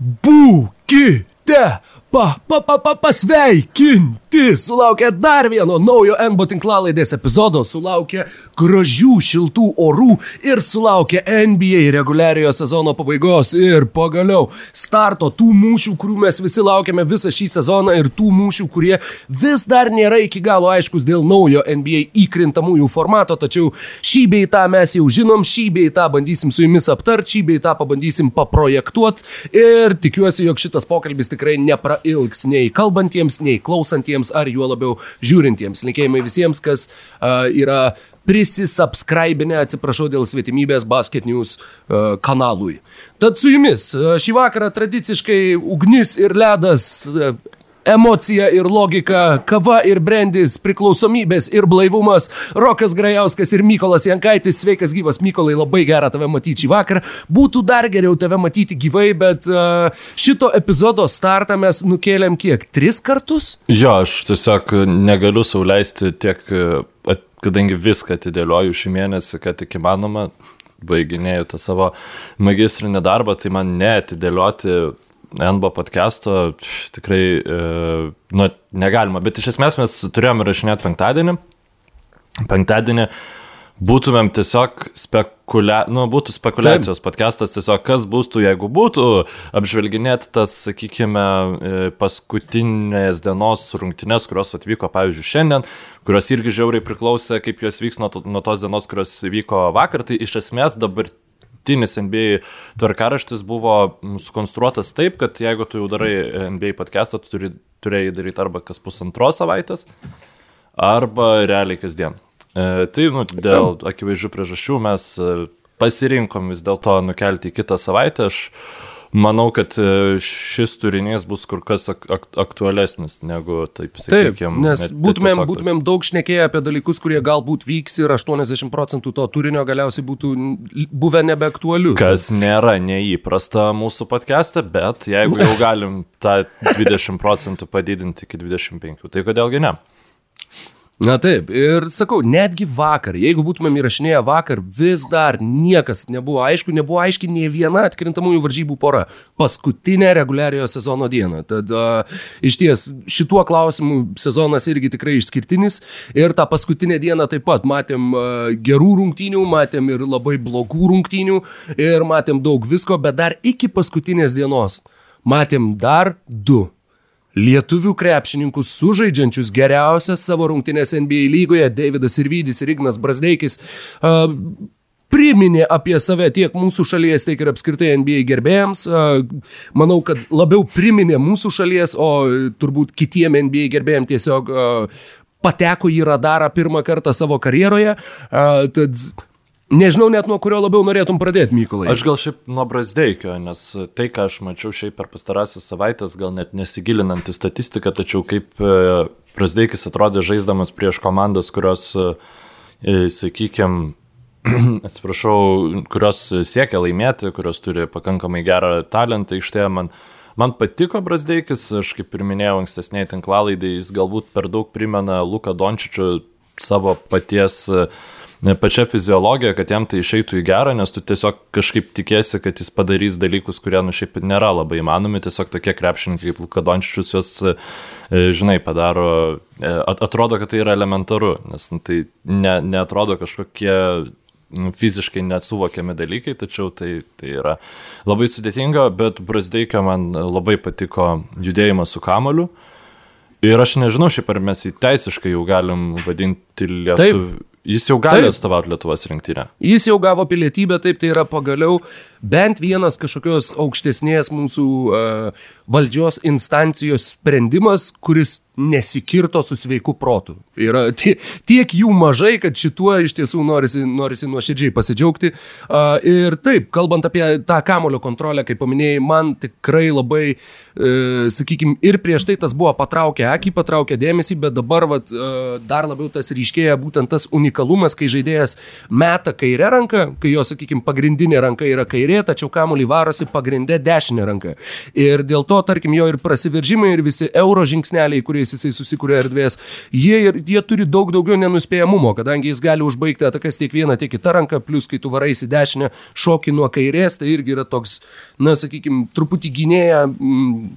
Buquita pa, pa, pa, pa, pasveikinti! Sulaukė dar vieno naujo NBO tinklalaidės epizodo, sulaukė gražių šiltų orų ir sulaukė NBA reguliariojo sezono pabaigos. Ir pagaliau starto tų mūšių, kurių mes visi laukiame visą šį sezoną ir tų mūšių, kurie vis dar nėra iki galo aiškus dėl naujo NBA įkrintamųjų formato, tačiau šį bei tą mes jau žinom, šį bei tą bandysim su jumis aptarti, šį bei tą pabandysim paprojektuoti ir tikiuosi, jog šitas pokalbis tikrai neprailgs nei kalbantiems, nei klausantiems ar juo labiau žiūrintiems. Linkėjimai visiems, kas uh, yra prisisubscribinę, atsiprašau dėl svetimybės Basket News uh, kanalui. Tad su jumis uh, šį vakarą tradiciškai ugnis ir ledas. Uh, Emocija ir logika, kava ir brandis, priklausomybės ir blaivumas, Rokas Grajauskas ir Mykolas Jankaitis. Sveikas gyvas, Mykolai, labai gera tave matyti šį vakarą. Būtų dar geriau tave matyti gyvai, bet uh, šito epizodo startą mes nukėlėm kiek? Tris kartus? Jo, aš tiesiog negaliu sauliaisti tiek, kadangi viską atidėlioju šį mėnesį, kad tik įmanoma, baiginėjau tą savo magistrinį darbą, tai man neatidėlioti NBO podcast'o tikrai e, nu, negalima, bet iš esmės mes turėjome rašinėti penktadienį. Penktadienį būtumėm tiesiog spekulia... nu, būtų spekulacijos Taip. podcastas, tiesiog kas būtų, jeigu būtų apžvelginėti tas, sakykime, paskutinės dienos rungtynės, kurios atvyko, pavyzdžiui, šiandien, kurios irgi žiauriai priklausė, kaip jos vyks nuo, nuo tos dienos, kurios vyko vakar, tai iš esmės dabar dabartinis NBA tvarkaraštis buvo sukonstruotas taip, kad jeigu tu jau darai NBA podcastą, tu turi, turėjai daryti arba kas pusantros savaitės, arba realiai kasdien. E, tai nu, dėl akivaizdžių priežasčių mes e, pasirinkom vis dėlto nukelti į kitą savaitę. Aš manau, kad e, šis turinys bus kur kas ak ak aktualesnis negu, taip sakykime. Taip, nes būtumėm, būtumėm daug šnekėję apie dalykus, kurie galbūt vyks ir 80 procentų to turinio galiausiai būtų buvę nebeaktualiu. Kas nėra neįprasta mūsų podcast'e, bet jeigu jau galim tą 20 procentų padidinti iki 25, tai kodėlgi ne? Na taip, ir sakau, netgi vakar, jeigu būtumėm įrašinėję vakar, vis dar niekas nebuvo aišku, nebuvo aiški nei viena atkrintamųjų varžybų pora. Paskutinė reguliariojo sezono diena. Tad uh, iš ties šituo klausimu sezonas irgi tikrai išskirtinis. Ir tą paskutinę dieną taip pat matėm uh, gerų rungtynių, matėm ir labai blogų rungtynių, ir matėm daug visko, bet dar iki paskutinės dienos matėm dar du Lietuvių krepšininkus sužaidžiančius geriausias savo rungtynės NBA lygoje Davidas Irvydis ir Ignas Brasdeikis uh, priminė apie save tiek mūsų šalies, tiek ir apskritai NBA gerbėjams. Manau, kad labiau priminė mūsų šalies, o turbūt kitiem NBA gerbėjams tiesiog pateko į radarą pirmą kartą savo karjeroje. Tad Nežinau net nuo kurio labiau norėtum pradėti, Mykolai. Aš gal šiaip nuo Brasdeikio, nes tai, ką aš mačiau šiaip per pastarąsias savaitės, gal net nesigilinant į statistiką, tačiau kaip e, Brasdeikis atrodė žaisdamas prieš komandas, kurios, e, sakykime, atsiprašau, kurios siekia laimėti, kurios turi pakankamai gerą talentą iš tai man. Man patiko Brasdeikis, aš kaip ir minėjau ankstesniai tinklalaidai, jis galbūt per daug primena Luką Dončičių savo paties uh, pačia fiziologija, kad jam tai išeitų į gerą, nes tu tiesiog kažkaip tikėsi, kad jis padarys dalykus, kurie nu šiaip nėra labai įmanomi, tiesiog tokie krepšininkai kaip Lukadončičius juos, e, žinai, padaro, e, atrodo, kad tai yra elementaru, nes nu, tai ne, neatrodo kažkokie nu, fiziškai nesuvokiami dalykai, tačiau tai, tai yra labai sudėtinga, bet Brasdeikio man labai patiko judėjimas su kamoliu. Ir aš nežinau, šiaip ar mes jį teisiškai jau galim vadinti lietuvių. Jis jau gali atstovauti Lietuvos rinktinę. Jis jau gavo pilietybę, taip tai yra pagaliau bent vienas kažkokios aukštesnės mūsų uh, valdžios instancijos sprendimas, kuris nesikirto su sveiku protu. Yra tiek jų mažai, kad šituo iš tiesų norisi, norisi nuoširdžiai pasidžiaugti. Uh, ir taip, kalbant apie tą kamulio kontrolę, kaip paminėjai, man tikrai labai, uh, sakykime, ir prieš tai tas buvo patraukę akį, patraukę dėmesį, bet dabar vat, uh, dar labiau tas ryškėja būtent tas unikalumas, kai žaidėjas meta kairę ranką, kai jo, sakykime, pagrindinė ranka yra kairė kairė, tačiau kamuolį varosi pagrindė dešinė ranka. Ir dėl to, tarkim, jo ir prasiveržimai, ir visi euro žingsneliai, kuriais jisai susikūrė erdvės, jie, ir, jie turi daug daugiau nenuspėjamumo, kadangi jis gali užbaigti atakas tiek vieną, tiek kitą ranką, plus kai tu varai į dešinę, šoki nuo kairės, tai irgi yra toks, na, sakykime, truputį gynėja. Mm,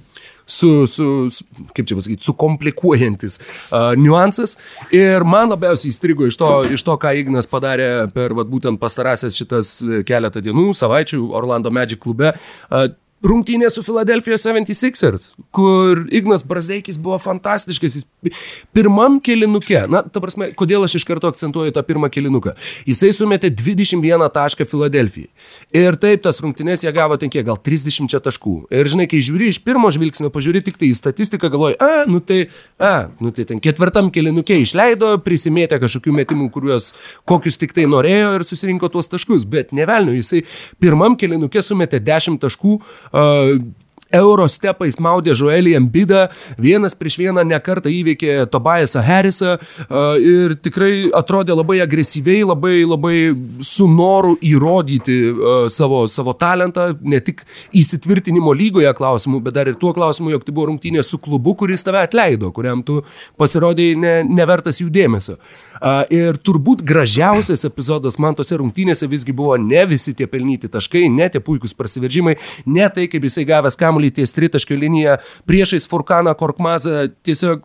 su, su, su kaip čia pasakyti, sukomplikuojantis uh, niuansas. Ir man labiausiai įstrigo iš to, iš to ką Ignas padarė per vat, būtent pastarąsias šitas keletą dienų, savaičių Orlando Magic klube. Uh, rungtynė su Philadelphia 76ers, kur Ignas Brazdeikis buvo fantastiškas. Jis pirmam kilinuke, na, ta prasme, kodėl aš iš karto akcentuoju tą pirmą kilinuką. Jisai sumetė 21 tašką Filadelfijai. Ir taip tas rungtynės jie gavo ten kiek, gal 30 taškų. Ir žinai, kai žiūri iš pirmo žvilgsnio, pažiūri tik tai į statistiką, galvoji, a, nu tai, a, nu tai ten ketvirtam kilinuke išleido, prisimėtė kažkokių metimų, kuriuos kokius tik tai norėjo ir susirinko tuos taškus. Bet nevelniu, jisai pirmam kilinuke sumetė 10 taškų Uh. Eurostepais maudė Žuelį Ambidą, vienas prieš vieną nekartą įveikė Tobiasą Harrisą ir tikrai atrodė labai agresyviai, labai, labai su noru įrodyti savo, savo talentą, ne tik įsitvirtinimo lygoje klausimų, bet dar ir tuo klausimu, jog tai buvo rungtynė su klubu, kuris tave atleido, kuriam tu pasirodėjai ne, nevertas jų dėmesio. Ir turbūt gražiausias epizodas man tose rungtynėse visgi buvo ne visi tie pelnyti taškai, ne tie puikūs prasiveržimai, ne tai, kaip jisai gavęs kamuolį ties tritaškio liniją priešais Furkaną Korkmazą tiesiog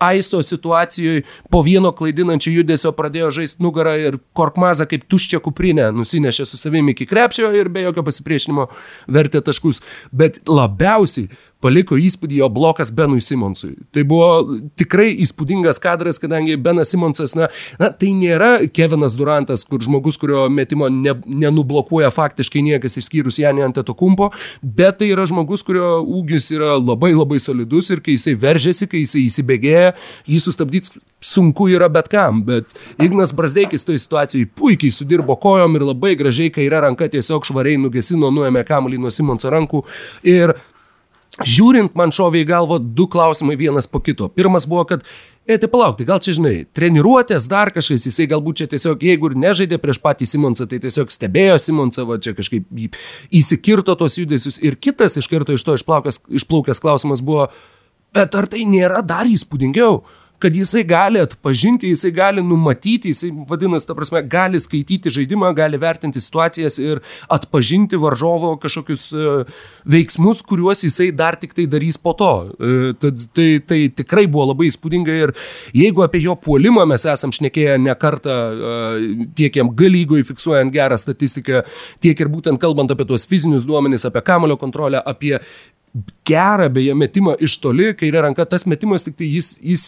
Aiso situacijoje po vieno klaidinančio judesio pradėjo žaisti nugarą ir Korkmazą kaip tuščią kuprinę nusinešė su savimi iki krepšio ir be jokio pasipriešinimo vertė taškus. Bet labiausiai paliko įspūdį jo blokas Benui Simonsui. Tai buvo tikrai įspūdingas kadras, kadangi Benas Simonsas, na, na tai nėra Kevinas Durantas, kur žmogus, kurio metimo ne, nenublokuoja faktiškai niekas išskyrus Janį Antetokumpo, bet tai yra žmogus, kurio ūgis yra labai labai solidus ir kai jisai veržiasi, kai jisai įsibėgėja, jį sustabdyti sunku yra bet kam, bet Ignas Brasdeikis toje situacijoje puikiai sudirbo kojom ir labai gražiai kairė ranka tiesiog švariai nugesino, nuėmė kamuolį nuo Simonso rankų ir Žiūrint, man šovė į galvą du klausimai vienas po kito. Pirmas buvo, kad, e, tai palauk, tai gal čia žinai, treniruotės dar kažkas, jisai galbūt čia tiesiog, jeigu ir nežaidė prieš patį Simonsą, tai tiesiog stebėjo Simonsą, va čia kažkaip įsikirto tos judesius. Ir kitas iš karto iš to išplaukęs, išplaukęs klausimas buvo, bet ar tai nėra dar įspūdingiau? Kad jisai gali atpažinti, jisai gali numatyti, jisai vadinasi, ta prasme, gali skaityti žaidimą, gali vertinti situacijas ir atpažinti varžovo kažkokius e, veiksmus, kuriuos jisai dar tik tai darys po to. E, tad tai, tai tikrai buvo labai įspūdinga ir jeigu apie jo puolimą mes esam šnekėję ne kartą e, tiek jam galygoj fiksuojant gerą statistiką, tiek ir būtent kalbant apie tuos fizinius duomenys, apie kamulio kontrolę, apie gerą beje metimą iš toli, kairė ranka, tas metimas tik tai jis, jis,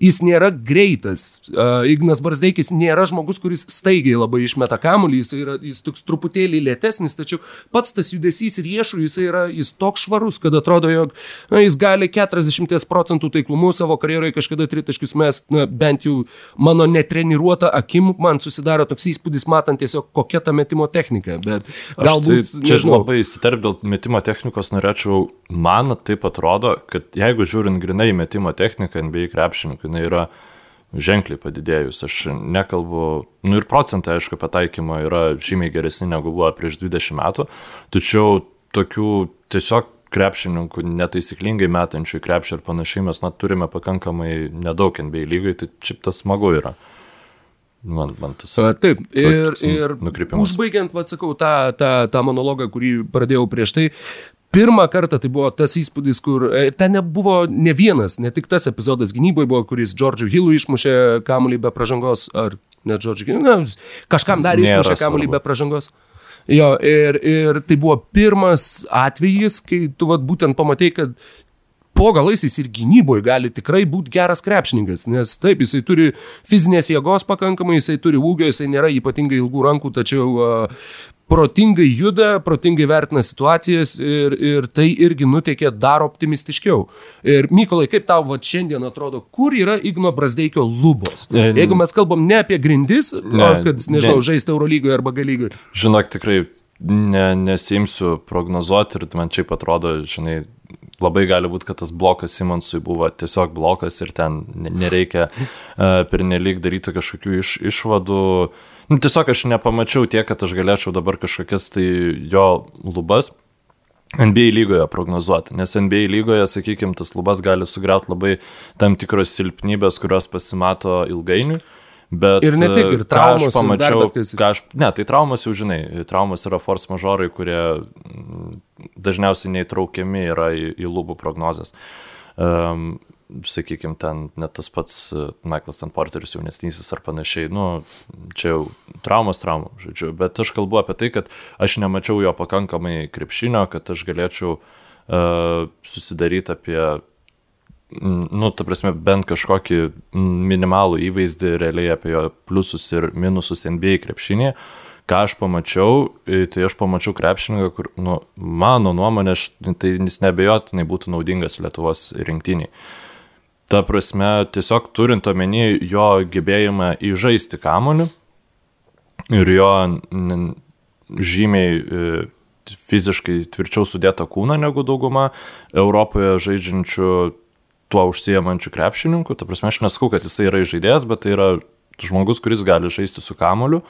jis nėra greitas. Uh, Ignas Barzdeikis nėra žmogus, kuris staigiai labai išmeta kamuolį, jis yra jis toks truputėlį lėtesnis, tačiau pats tas judesys riešų, jis yra jis toks švarus, kad atrodo, jog na, jis gali 40 procentų taiklumu savo karjeroje kažkada tritaškius mes, na, bent jau mano netreniruota akim, man susidaro toks įspūdis, matant tiesiog kokia ta metimo technika, bet galbūt... Aš tai, čia nežinau. labai įsiterp dėl metimo technikos norėčiau man taip atrodo, kad jeigu žiūrint grinai metimo techniką NBA krepšininkų, jinai yra ženkliai padidėjus. Aš nekalbu, nu ir procentai, aišku, pataikymo yra žymiai geresni negu buvo prieš 20 metų, tačiau tokių tiesiog krepšininkų netaisyklingai metančių į krepšį ir panašiai mes na, turime pakankamai nedaug NBA lygai, tai šiaip tas smagu yra. Man, man tas. A, taip, ir, ir užbaigiant, atsakau, tą, tą, tą monologą, kurį pradėjau prieš tai, Pirmą kartą tai buvo tas įspūdis, kur e, ten nebuvo ne vienas, ne tik tas epizodas gynyboje buvo, kuris Džordžiu Hillu išmušė kamuolį be pažangos, ar ne Džordžiu Hillu, kažkam dar išmušė kamuolį be pažangos. Jo, ir, ir tai buvo pirmas atvejis, kai tu vat, būtent pamatai, kad po galais jis ir gynyboje gali tikrai būti geras krepšininkas, nes taip, jisai turi fizinės jėgos pakankamai, jisai turi ūgio, jisai nėra ypatingai ilgų rankų, tačiau uh, protingai juda, protingai vertina situacijas ir, ir tai irgi nuteikė dar optimistiškiau. Ir Mykolai, kaip tau va, šiandien atrodo, kur yra Igno Brasdeikio lubos? Ne, Jeigu mes kalbam ne apie grindis, ne, o kad, nežinau, ne, žaisti Eurolygoje arba galygoje. Žinok, tikrai ne, nesimsiu prognozuoti ir man čia atrodo, žinai, labai gali būti, kad tas blokas Simonsui buvo tiesiog blokas ir ten nereikia uh, pernelyg daryti kažkokių iš, išvadų. Nu, tiesiog aš nepamačiau tiek, kad aš galėčiau dabar kažkokias tai jo lubas NBA lygoje prognozuoti, nes NBA lygoje, sakykime, tas lubas gali sugriauti labai tam tikros silpnybės, kurios pasimato ilgainiui. Bet, ir ne tik, ir traumos. Aš pamačiau, ką aš, ne, tai traumas jau žinai, traumas yra force majorai, kurie dažniausiai neįtraukiami yra į, į lubų prognozes. Um, sakykime, ten net tas pats Michaelas Tanporteris jaunesnysis ar panašiai, nu, čia jau traumas traumų, žodžiu, bet aš kalbu apie tai, kad aš nemačiau jo pakankamai krepšinio, kad aš galėčiau uh, susidaryti apie nu, ta prasme, bent kažkokį minimalų įvaizdį realiai apie jo pliusus ir minusus NBA krepšinėje. Ką aš pamačiau, tai aš pamačiau krepšininką, kur, nu, mano nuomonė, tai jis nebejotinai būtų naudingas Lietuvos rinktiniai. Ta prasme, tiesiog turint omeny jo gebėjimą įžaisti kamoliu ir jo žymiai e, fiziškai tvirčiau sudėtą kūną negu dauguma Europoje žaidžiančių tuo užsiemančių krepšininkų. Ta prasme, aš nesakau, kad jisai yra žaidėjas, bet tai yra žmogus, kuris gali žaisti su kamoliu.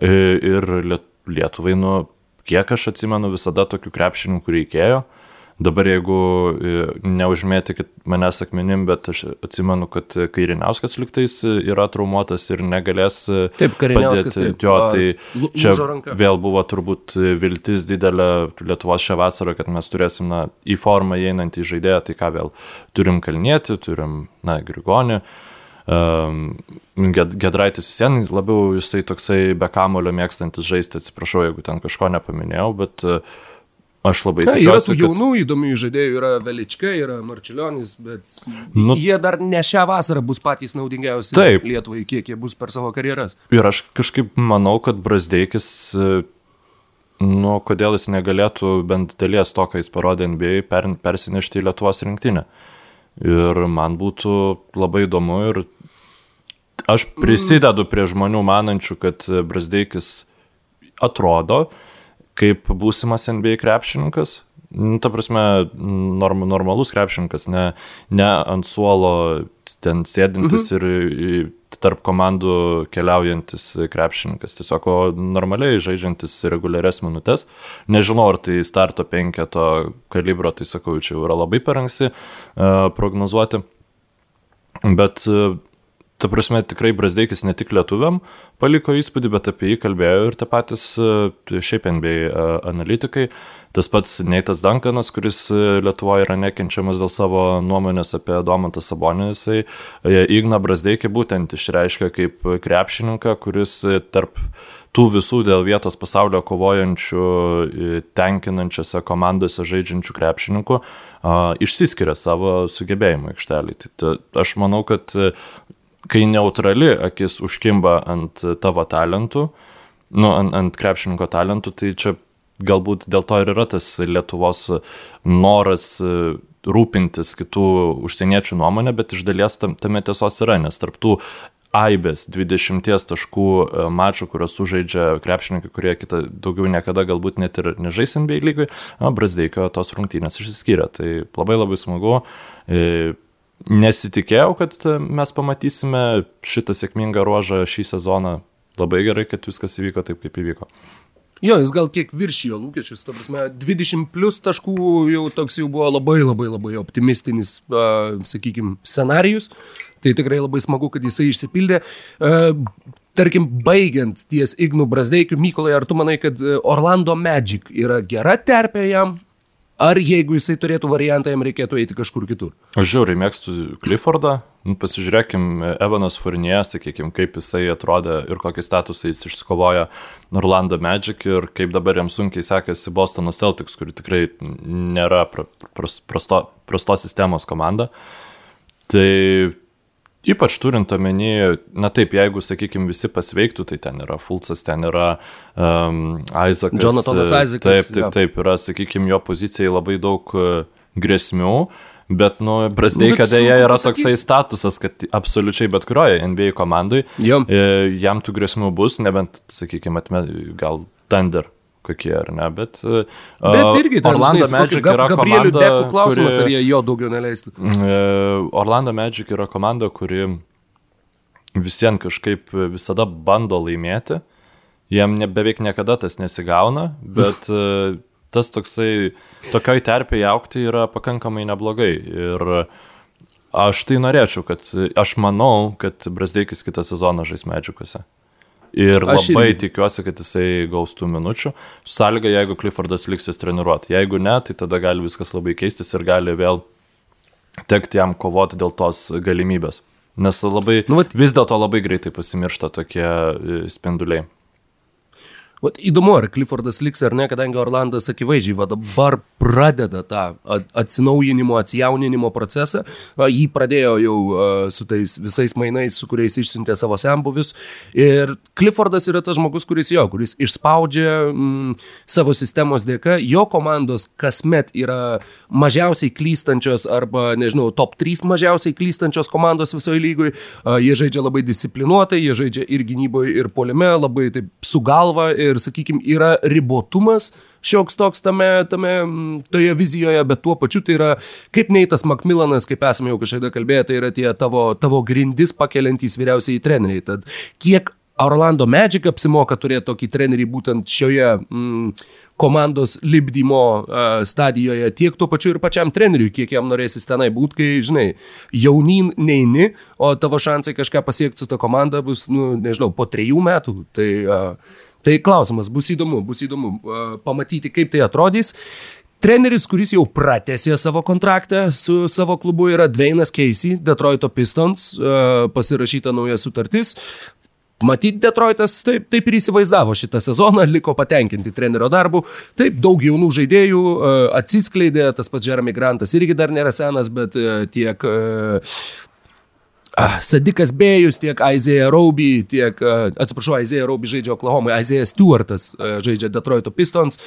E, ir Lietuvai, nu, kiek aš atsimenu, visada tokių krepšininkų reikėjo. Dabar jeigu e, neužmėtikit manęs akmenim, bet aš atsimenu, kad Kairiniauskas liktais yra traumuotas ir negalės. E, taip, Kairiniauskas. Taip, jo, tai čia vėl buvo turbūt viltis didelė Lietuvos šią vasarą, kad mes turėsim na, į formą įeinantį žaidėją, tai ką vėl turim kalnėti, turim, na, Grigonį. Gedraitis vis vien labiau jisai toksai be kamulio mėgstantis žaisti, atsiprašau, jeigu ten kažko nepaminėjau, bet uh, Aš labai tikiuosi. Yra tų jaunų kad... įdomių žaidėjų, yra Velička, yra Marčiulionis, bet nu, jie dar ne šią vasarą bus patys naudingiausi taip. Lietuvai, kiek jie bus per savo karjeras. Ir aš kažkaip manau, kad Brasdeikis, nu, kodėl jis negalėtų bent dalies to, ką jis parodė NBA, per, persinešti į Lietuvos rinktinę. Ir man būtų labai įdomu ir aš prisidedu prie žmonių manančių, kad Brasdeikis atrodo, kaip būsimas NBA krepšininkas. Nu, ta prasme, norm, normalus krepšininkas, ne, ne ant suolo ten sėdintis mhm. ir tarp komandų keliaujantis krepšininkas, tiesiog normaliai žaidžiantis reguliarias minutės. Nežinau, ar tai starto penketo kalibro, tai sakau, čia yra labai per anksti uh, prognozuoti. Bet uh, ta prasme, tikrai Brasdeikis ne tik lietuviam paliko įspūdį, bet apie jį kalbėjo ir tie patys e, šiaip NBA e, analitikai. Tas pats Neitas Dankanas, kuris e, Lietuvoje yra nekenčiamas dėl savo nuomonės apie Domantą Sabonį, jisai Igna Brasdeikį būtent išreiškia kaip krepšininką, kuris tarp tų visų dėl vietos pasaulio kovojančių, tenkinančiose komandose žaidžiančių krepšininkų, išsiskiria savo sugebėjimų aikštelį. Tai aš manau, kad kai neutrali akis užkimba ant tavo talentų, nu, ant, ant krepšininko talentų, tai čia galbūt dėl to ir yra tas Lietuvos noras e, rūpintis kitų užsieniečių nuomonę, bet iš dalies tam, tame tiesos yra, nes tarptų aibės 20 taškų e, mačų, kuriuos sužaidžia krepšininkai, kurie kitą daugiau niekada galbūt net ir nežais NBA lygui, Brasdeikio tos rungtynės išsiskyrė. Tai labai labai smagu. E, Nesitikėjau, kad e, mes pamatysime šitą sėkmingą ruožą šį sezoną. Labai gerai, kad viskas įvyko taip, kaip įvyko. Jo, jis gal kiek viršijo lūkesčius, ta prasme, 20 plus taškų jau toks jau buvo labai labai labai optimistinis, uh, sakykime, scenarius. Tai tikrai labai smagu, kad jisai išsipildė. Uh, tarkim, baigiant ties Ignu Brasdeikiu, Mykolai, ar tu manai, kad Orlando Magic yra gera terpė jam? Ar jeigu jisai turėtų variantą, jam reikėtų eiti kažkur kitur? Aš žiauriai mėgstu Cliffordą. Nu, pasižiūrėkim, Evanas Furnie, sakykim, kaip jisai atrodė ir kokį statusą jis išsikovojo Orlando Magic ir kaip dabar jam sunkiai sekėsi Bostono Celtics, kuri tikrai nėra prasto, prastos sistemos komanda. Tai Ypač turint omeny, na taip, jeigu, sakykime, visi pasveiktų, tai ten yra Fulcas, ten yra um, Isaakas. Jonathanas Isaakas. Taip, taip, taip, yra, sakykime, jo pozicijai labai daug uh, grėsmių, bet, nu, Brasdeika nu, dėja yra pasakyt. toksai statusas, kad absoliučiai bet kurioje NBA komandai Jom. E, jam tų grėsmių bus, nebent, sakykime, gal Thunder kokie, ar ne, bet... Bet irgi, ten, Orlando žinai, Magic yra Gabrielių komanda, Dekų klausimas, kuri- ar jie jo daugiau neleistų. E, Orlando Magic yra komanda, kuri visiems kažkaip visada bando laimėti. Jiem ne, beveik niekada tas nesigauna, bet e, tas toksai, tokioj terpėje aukti yra pakankamai neblogai. Ir aš tai norėčiau, kad, aš manau, kad Brasdeikis kitą sezoną žais medžiukose. Ir Aš labai irgi. tikiuosi, kad jisai gaus tų minučių. Sąlyga, jeigu Cliffordas liksis treniruoti. Jeigu ne, tai tada gali viskas labai keistis ir gali vėl tekti jam kovoti dėl tos galimybės. Nes labai, Nu, nu, vat- vis dėlto labai greitai pasimiršta tokie e, spinduliai. Vat įdomu, ar Cliffordas liks ar ne, kadangi Orlandas akivaizdžiai va dabar pradeda tą atsinaujinimo, atsijauninimo procesą. Jį pradėjo jau su tais visais mainais, su kuriais išsiuntė savo sembuvius. Ir Cliffordas yra tas žmogus, kuris jo, kuris išspaudžia mm, savo sistemos dėka. Jo komandos kasmet yra mažiausiai klystančios arba, nežinau, top 3 mažiausiai klystančios komandos visoje lygoje. Jie žaidžia labai disciplinuotai, jie žaidžia ir gynyboje, ir polime, labai taip su galva ir, sakykime, yra ribotumas šioks toks tame, tame, toje vizijoje, bet tuo pačiu tai yra, kaip Neitas Makmilanas, kaip esame jau kažkada kalbėję, tai yra tie tavo, tavo grindis pakeliantys vyriausiai treneriai. Tad kiek Orlando Magic apsimoka turėti tokį trenerį būtent šioje mm, komandos libdymo uh, stadijoje, tiek tuo pačiu ir pačiam treneriui, kiek jam norėsis tenai būti, kai, žinai, jaunin neini, o tavo šansai kažką pasiekti su ta komanda bus, nu, nežinau, po trejų metų. Tai, uh, tai klausimas, bus įdomu, bus įdomu pamatyti, kaip tai atrodys. Treneris, kuris jau pratęsė savo kontraktą su savo klubu, yra Dvainas Casey, Detroito Pistons, pasirašyta nauja sutartis. Matyt, Detroitas taip, taip ir įsivaizdavo šitą sezoną, liko patenkinti trenerio darbu. Taip, daug jaunų žaidėjų atsiskleidė, tas pats Jeremy Grantas irgi dar nėra senas, bet tiek Sadikas Bėjus, tiek Isaiah Roby, tiek, atsiprašau, Isaiah Roby žaidžia Oklahoma, Isaiah Stewartas žaidžia Detroito Pistons.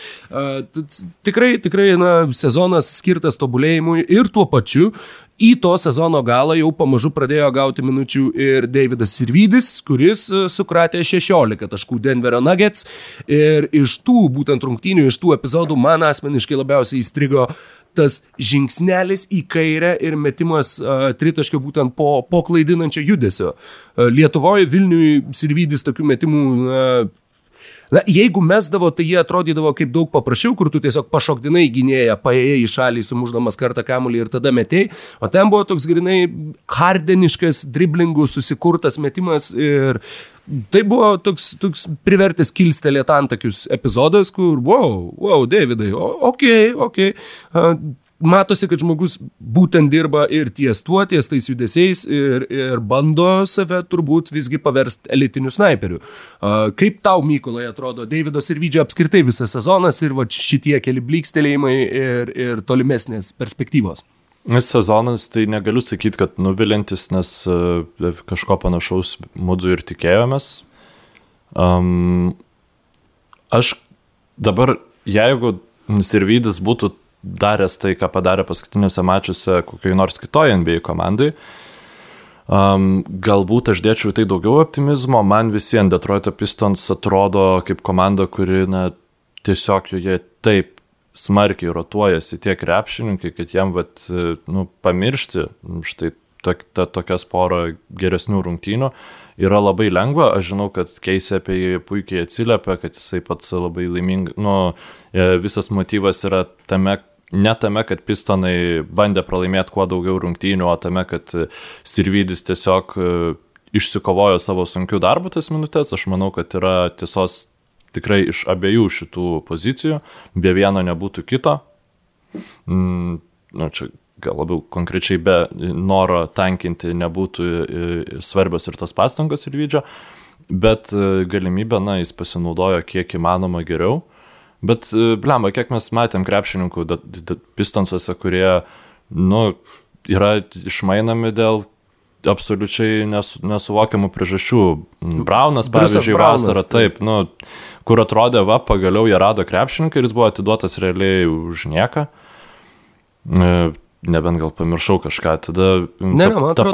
Tikrai, tikrai, na, sezonas skirtas tobulėjimui ir tuo pačiu į to sezono galą jau pamažu pradėjo gauti minučių ir Davidas Sirvidis, kuris sukratė 16 taškų Denverio Nuggets. Ir iš tų būtent rungtynių, iš tų epizodų man asmeniškai labiausiai įstrigo tas žingsnelis į kairę ir metimas uh, tritaškio būtent po, po klaidinančio judesio. Uh, Lietuvoje Vilniui Sirvidis tokių metimų uh, Na, jeigu mesdavo, tai jie atrodydavo kaip daug paprasčiau, kur tu tiesiog pašokdinai gynėją, paėjai į šalį, sumuždamas kartą kamuolį ir tada metėjai, o ten buvo toks grinai hardeniškas, driblingų susikurtas metimas ir tai buvo toks, toks privertęs kilstelėti antakius epizodas, kur, wow, wow, Davidai, o, ok, ok. Uh, Matosi, kad žmogus būtent dirba ir ties tuo, ties tais judesiais ir, ir bando save turbūt visgi paversti elitiniu snaiperiu. Kaip tau, Mykolai, atrodo Davido Sirvidžio apskritai visas sezonas ir va, šitie keli blykstelėjimai ir, ir tolimesnės perspektyvos? Vis sezonas, tai negaliu sakyti, kad nuvilintis, nes uh, kažko panašaus mūdu ir tikėjomės. Um, aš dabar, jeigu Sirvidis būtų daręs tai, ką padarė paskutiniuose mačiuose kokiai nors kitoj NBA komandai, um, galbūt aš dėčiau į tai daugiau optimizmo. Man visiems Detroito Pistons atrodo kaip komanda, kuri na, tiesiog joje taip smarkiai rotuojasi tie krepšininkai, kad jam vat, nu, pamiršti štai tok, ta, tokias porą geresnių rungtynių yra labai lengva. Aš žinau, kad Keisė apie jį puikiai atsiliepia, kad jisai pats labai laimingas. Nu, visas motyvas yra tame, ne tame, kad pistonai bandė pralaimėti kuo daugiau rungtynių, o tame, kad Sirvidis tiesiog išsikovojo savo sunkių darbų tas minutės. Aš manau, kad yra tiesos tikrai iš abiejų šitų pozicijų, be vieno nebūtų kito. Mm, nu, čia gal labiau konkrečiai be noro tankinti nebūtų svarbios ir tos pastangos ir vydžio, bet galimybę, na, jis pasinaudojo kiek įmanoma geriau. Bet, blemba, kiek mes matėm krepšininkų pistonsuose, kurie, nu, yra išmainami dėl absoliučiai nesu, nesuvokiamų priežasčių. Braunas, pavyzdžiui, Braunas, vasarą, taip, nu, kur atrodė, va, pagaliau jie rado krepšininką ir jis buvo atiduotas realiai už nieką. Nebent gal pamiršau kažką, tada Ne, ne, man atrodo,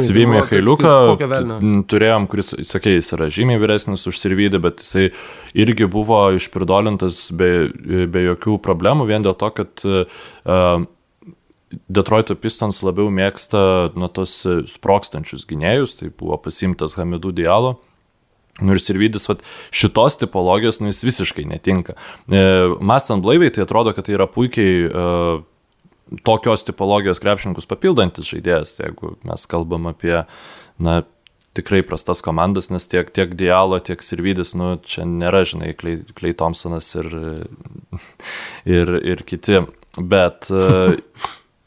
Svimė buvo, kad- Hailiuką kokio velnio? m, turėjom, kuris, sakė, jis yra žymiai vyresnis už Sirvydą, bet jisai irgi buvo išpridolintas be, be jokių problemų, vien dėl to, kad uh, Detroito Pistons labiau mėgsta nuo tos e, sprokstančius gynėjus, tai buvo pasimtas Hamidų Dialo. Nu ir Sirvidis, vat, šitos tipologijos, nu jis visiškai netinka. E, Mastant blaiviai, tai atrodo, kad tai yra puikiai e, tokios tipologijos krepšininkus papildantis žaidėjas, tai jeigu mes kalbam apie, na, tikrai prastas komandas, nes tiek, tiek Dialo, tiek Sirvidis, nu, čia nėra, žinai, Klei, Klei Thompsonas ir, ir, ir kiti. Bet e,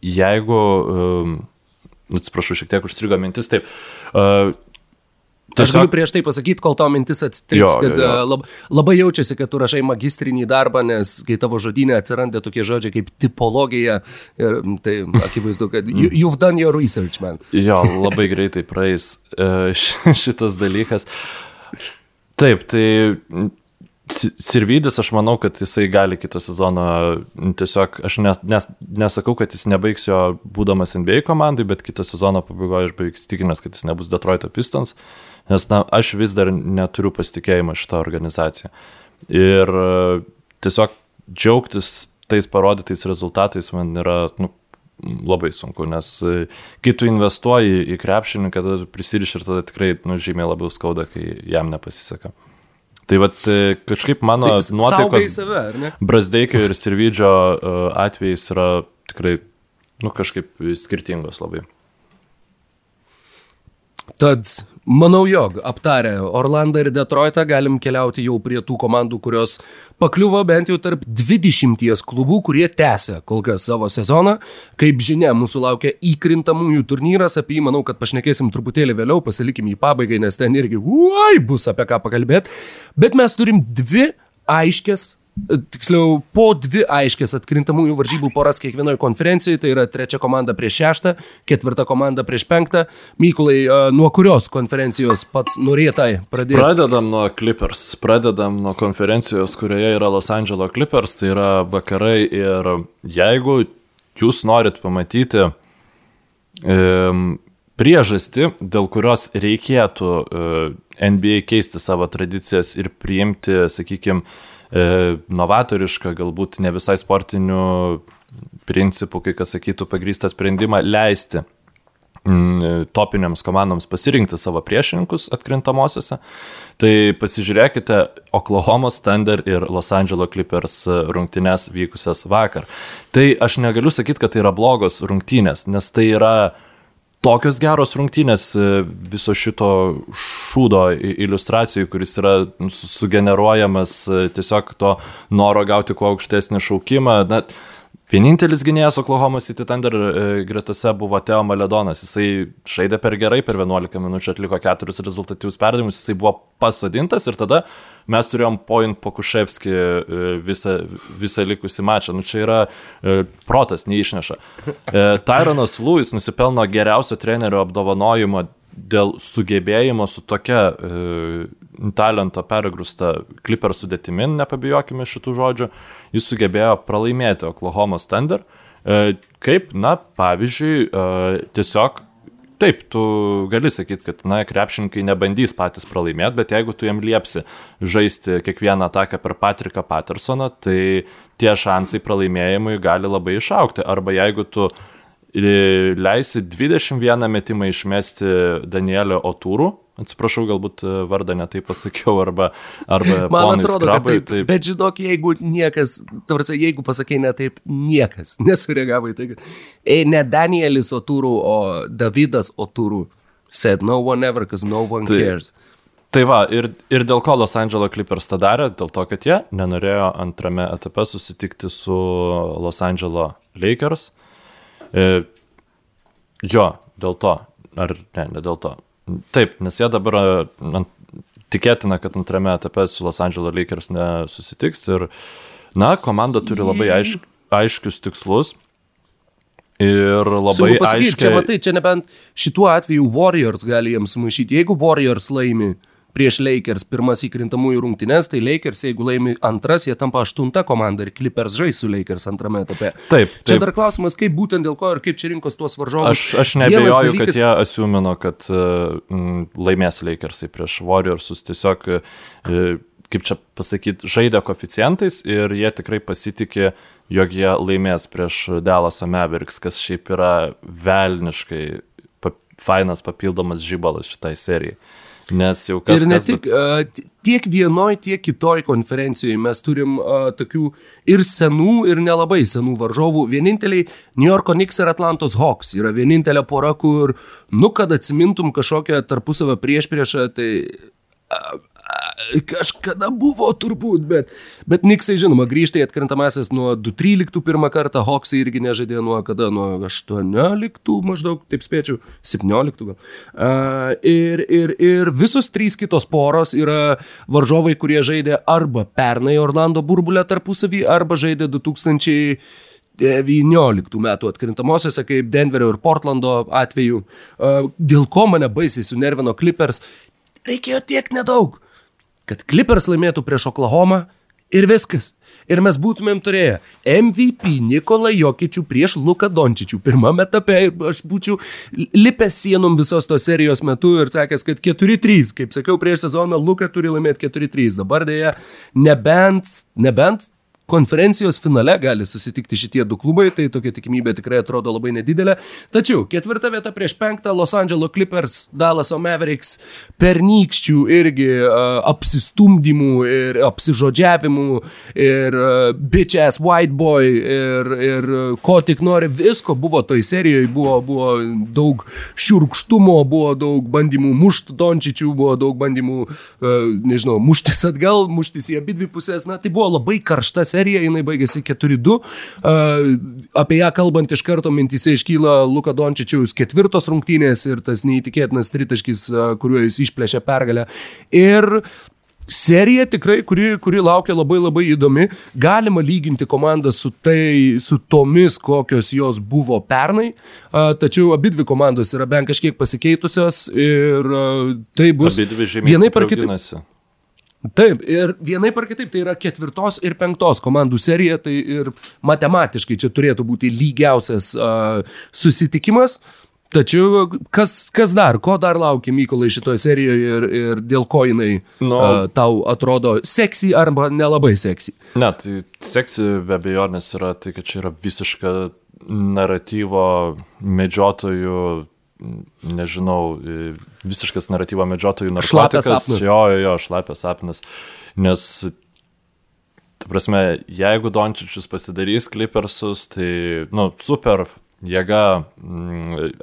jeigu, e, atsiprašau, šiek tiek užstrigo mintis, taip, e, Aš galiu prieš tai pasakyti, kol to mintis atsitriks, Jo, kad jo, jo. e, lab, labai jaučiasi, kad tu rašai magistrinį darbą, nes kai tavo žodynė atsiranda tokie žodžiai kaip tipologija, ir, tai akivaizdu, kad you, you've done your research, man. Jo, labai greitai praeis e, ši- šitas dalykas. Taip, tai Sirvidis, aš manau, kad jisai gali kitą sezoną tiesiog, aš nes, nes, nesakau, kad jis nebaigs jo būdamas NBA komandai, bet kitą sezoną pabaigoje aš beveik įstikinęs, kad jis nebus Detroito Pistons, nes na, aš vis dar neturiu pasitikėjimo šitą organizaciją. Ir e, tiesiog džiaugtis tais parodytais rezultatais man yra nu, labai sunku, nes e, kai tu investuoji į krepšininką, tada prisiriši ir tada tikrai nu, žymiai labiau skauda, kai jam nepasiseka. Tai vad kažkaip mano Tai tai nuotaikos save? Brasdeikio ir Sirvidžio e, atvejais yra tikrai, nu, kažkaip skirtingos labai. Tad manau, jog aptarę Orlandą ir Detroitą galim keliauti jau prie tų komandų, kurios pakliuvo bent jau tarp 20 klubų, kurie tęsia kol kas savo sezoną. Kaip žinia, mūsų laukia įkrintamųjų turnyras, apie jį manau, kad pašnekėsim truputėlį vėliau, pasilikim jį pabaigai, nes ten irgi, uai, bus apie ką pakalbėti. Bet mes turim dvi aiškės tiksliau, po dvi aiškės atkrintamųjų varžybų poras kiekvienoje konferencijoje, tai yra trečia komanda prieš šeštą, ketvirta komanda prieš penktą. Mykulai, e, nuo kurios konferencijos pats norėtai pradėti? Pradedam nuo Clippers, pradedam nuo konferencijos, kurioje yra Los Angeles Clippers, tai yra vakarai ir jeigu jūs norit pamatyti um, priežastį, dėl kurios reikėtų uh, NBA keisti savo tradicijas ir priimti, sakykime, novatorišką, galbūt ne visai sportinių principų, kai kas sakytų, pagrįstą sprendimą leisti mm, topiniams komandoms pasirinkti savo priešininkus atkrintamosiose. Tai pasižiūrėkite Oklahomos Thunder ir Los Angeles Clippers rungtynes vykusias vakar. Tai aš negaliu sakyti, kad tai yra blogos rungtynės, nes tai yra tokios geros rungtynės e, viso šito šūdo iliustracijų, kuris yra su- sugeneruojamas e, tiesiog to noro gauti kuo aukštesnį šaukimą. Na, vienintelis gynėjas Oklahoma City Thunder e, gretose buvo Teo Maledonas. Jisai žaidė per gerai, per 11 minučių atliko keturis rezultatyvius perdavimus, jisai buvo pasodintas ir tada mes turėjom point Pokuševski e, visą, visą likusį mačą. Nu, čia yra e, protas neišneša. E, Tyronas Lewis nusipelno geriausio trenerio apdovanojimo dėl sugebėjimo su tokia e, talento pergrūsta kliper sudėtimi, nepabijokime šitų žodžių, jis sugebėjo pralaimėti Oklahoma Thunder. E, kaip, na, pavyzdžiui, e, tiesiog Taip, tu gali sakyti, kad, na, krepšininkai nebandys patys pralaimėti, bet jeigu tu jam liepsi žaisti kiekvieną ataką per Patriką Pattersoną, tai tie šansai pralaimėjimui gali labai išaukti. Arba jeigu tu e, leisi 21 metimą išmesti Danielio Otūrų, atsiprašau, galbūt e, vardą netai pasakiau, arba, arba Man atrodo, Skrabai, kad taip. Bet žinok, jeigu niekas, tavrasi, jeigu pasakė ne taip, niekas nesureagavo į tai, kad e, ne Danielis Otūrų, o Davidas Otūrų said no one ever, because no one Tai- cares. Tai va, ir, ir dėl ko Los Angeles Clippers tą darė, dėl to, kad jie nenorėjo antrame etape susitikti su Los Angeles Lakers. E, jo, dėl to. Ar ne, ne dėl to. Taip, nes jie dabar e, ant, tikėtina, kad antrame etape su Los Angeles Lakers nesusitiks ir, na, komanda turi labai aišk, aiškius tikslus. Ir labai pasakyti, čia aiškiai. matai, čia nebent šituo atveju Warriors gali jiems sumaišyti. Jeigu Warriors laimi prieš Lakers pirmas įkrintamųjų rungtynes, tai Lakers, jeigu laimi antras, jie tampa aštunta komanda ir Clippers žais su Lakers antrame etape. Taip, Čia taip. dar klausimas, kaip būtent dėl ko ir kaip čia rinkos tuos varžovus. Aš, aš nebejoju, dalykas... kad jie asiumino, kad uh, laimės Lakersai prieš Warriorsus. Tiesiog, uh, kaip čia pasakyti, žaidė koficijantais ir jie tikrai pasitikė, jog jie laimės prieš Dalaso Mavericks, kas šiaip yra velniškai pa, fainas papildomas žybalas šitai serijai. Nes jau kas. Ir ne kas, tik, uh, tiek vienoj, tiek kitoj konferencijoje mes turim uh, tokių ir senų, ir nelabai senų varžovų. Vieninteliai New Yorko Knicks ir Atlantos Hawks yra vienintelė pora, kur, nu, kad atsimintum kažkokią tarpusavę prieš priešą, tai kažkada buvo turbūt, bet, bet Niksai, žinoma, grįžta į atkrintamasis nuo 2.13 pirmą kartą, Hawksai irgi nežaidė nuo kada, nuo 18 maždaug, taip spėčiau, 17 gal. Uh, ir, ir, ir visos trys kitos poros yra varžovai, kurie žaidė arba pernai Orlando burbulę tarpusavį, arba žaidė 2000. 19 metų atkrintamosiose, kaip Denverio ir Portlando atveju. Dėl ko mane baisiai sunervino Clippers, reikėjo tiek nedaug kad Clippers laimėtų prieš Oklahoma ir viskas. Ir mes būtumėm turėję MVP Nikolą Jokičių prieš Luką Dončičių pirmame etape ir aš būčiau lipęs sienom visos tos serijos metu ir sakęs, kad 4-3, kaip sakiau prieš sezoną, Luka turi laimėti 4-3. Dabar dėja, nebent, nebent konferencijos finale gali susitikti šitie du klubai, tai tokia tikimybė tikrai atrodo labai nedidelė. Tačiau ketvirta vieta prieš penktą Los Angeles Clippers, Dallaso Mavericks, pernykščių irgi uh, apsistumdymų ir apsižodžiavimų ir uh, bitch ass white boy ir, ir uh, ko tik nori, visko buvo toj serijoje, buvo, buvo daug šiurkštumo, buvo daug bandymų mušti Dončičių, buvo daug bandymų, uh, nežinau, muštis atgal, muštis į abi dvi pusės, na tai buvo labai karšta serija serija, jinai baigėsi 4-2. Apie ją kalbant iš karto mintise iškyla Luka Dončičiaus ketvirtos rungtynės ir tas neįtikėtinas tritaškis, kuriuo jis išplėšė pergalę. Ir serija tikrai, kuri, kuri laukia labai labai įdomi. Galima lyginti komandą su, tai, su tomis, kokios jos buvo pernai, tačiau abi dvi komandos yra bent kažkiek pasikeitusios ir tai bus vienai par kitaip. Taip, ir vienaip ar kitaip tai yra ketvirtos ir penktos komandų serija, tai ir matematiškai čia turėtų būti lygiausias uh, susitikimas. Tačiau kas, kas dar, ko dar laukia Mykolai šitoje serijoje ir, ir dėl ko jinai no. uh, tau atrodo seksy arba nelabai seksy? Ne, tai seksy be abejonės yra tai, kad čia yra visiška naratyvo medžiotojų nežinau, visiškas naratyvo medžiotojų narkotikas. Jo, jo, jo, šlapės sapnas. Nes, ta prasme, jeigu Dončičius pasidarys klipersus, tai, nu, super jėga mm,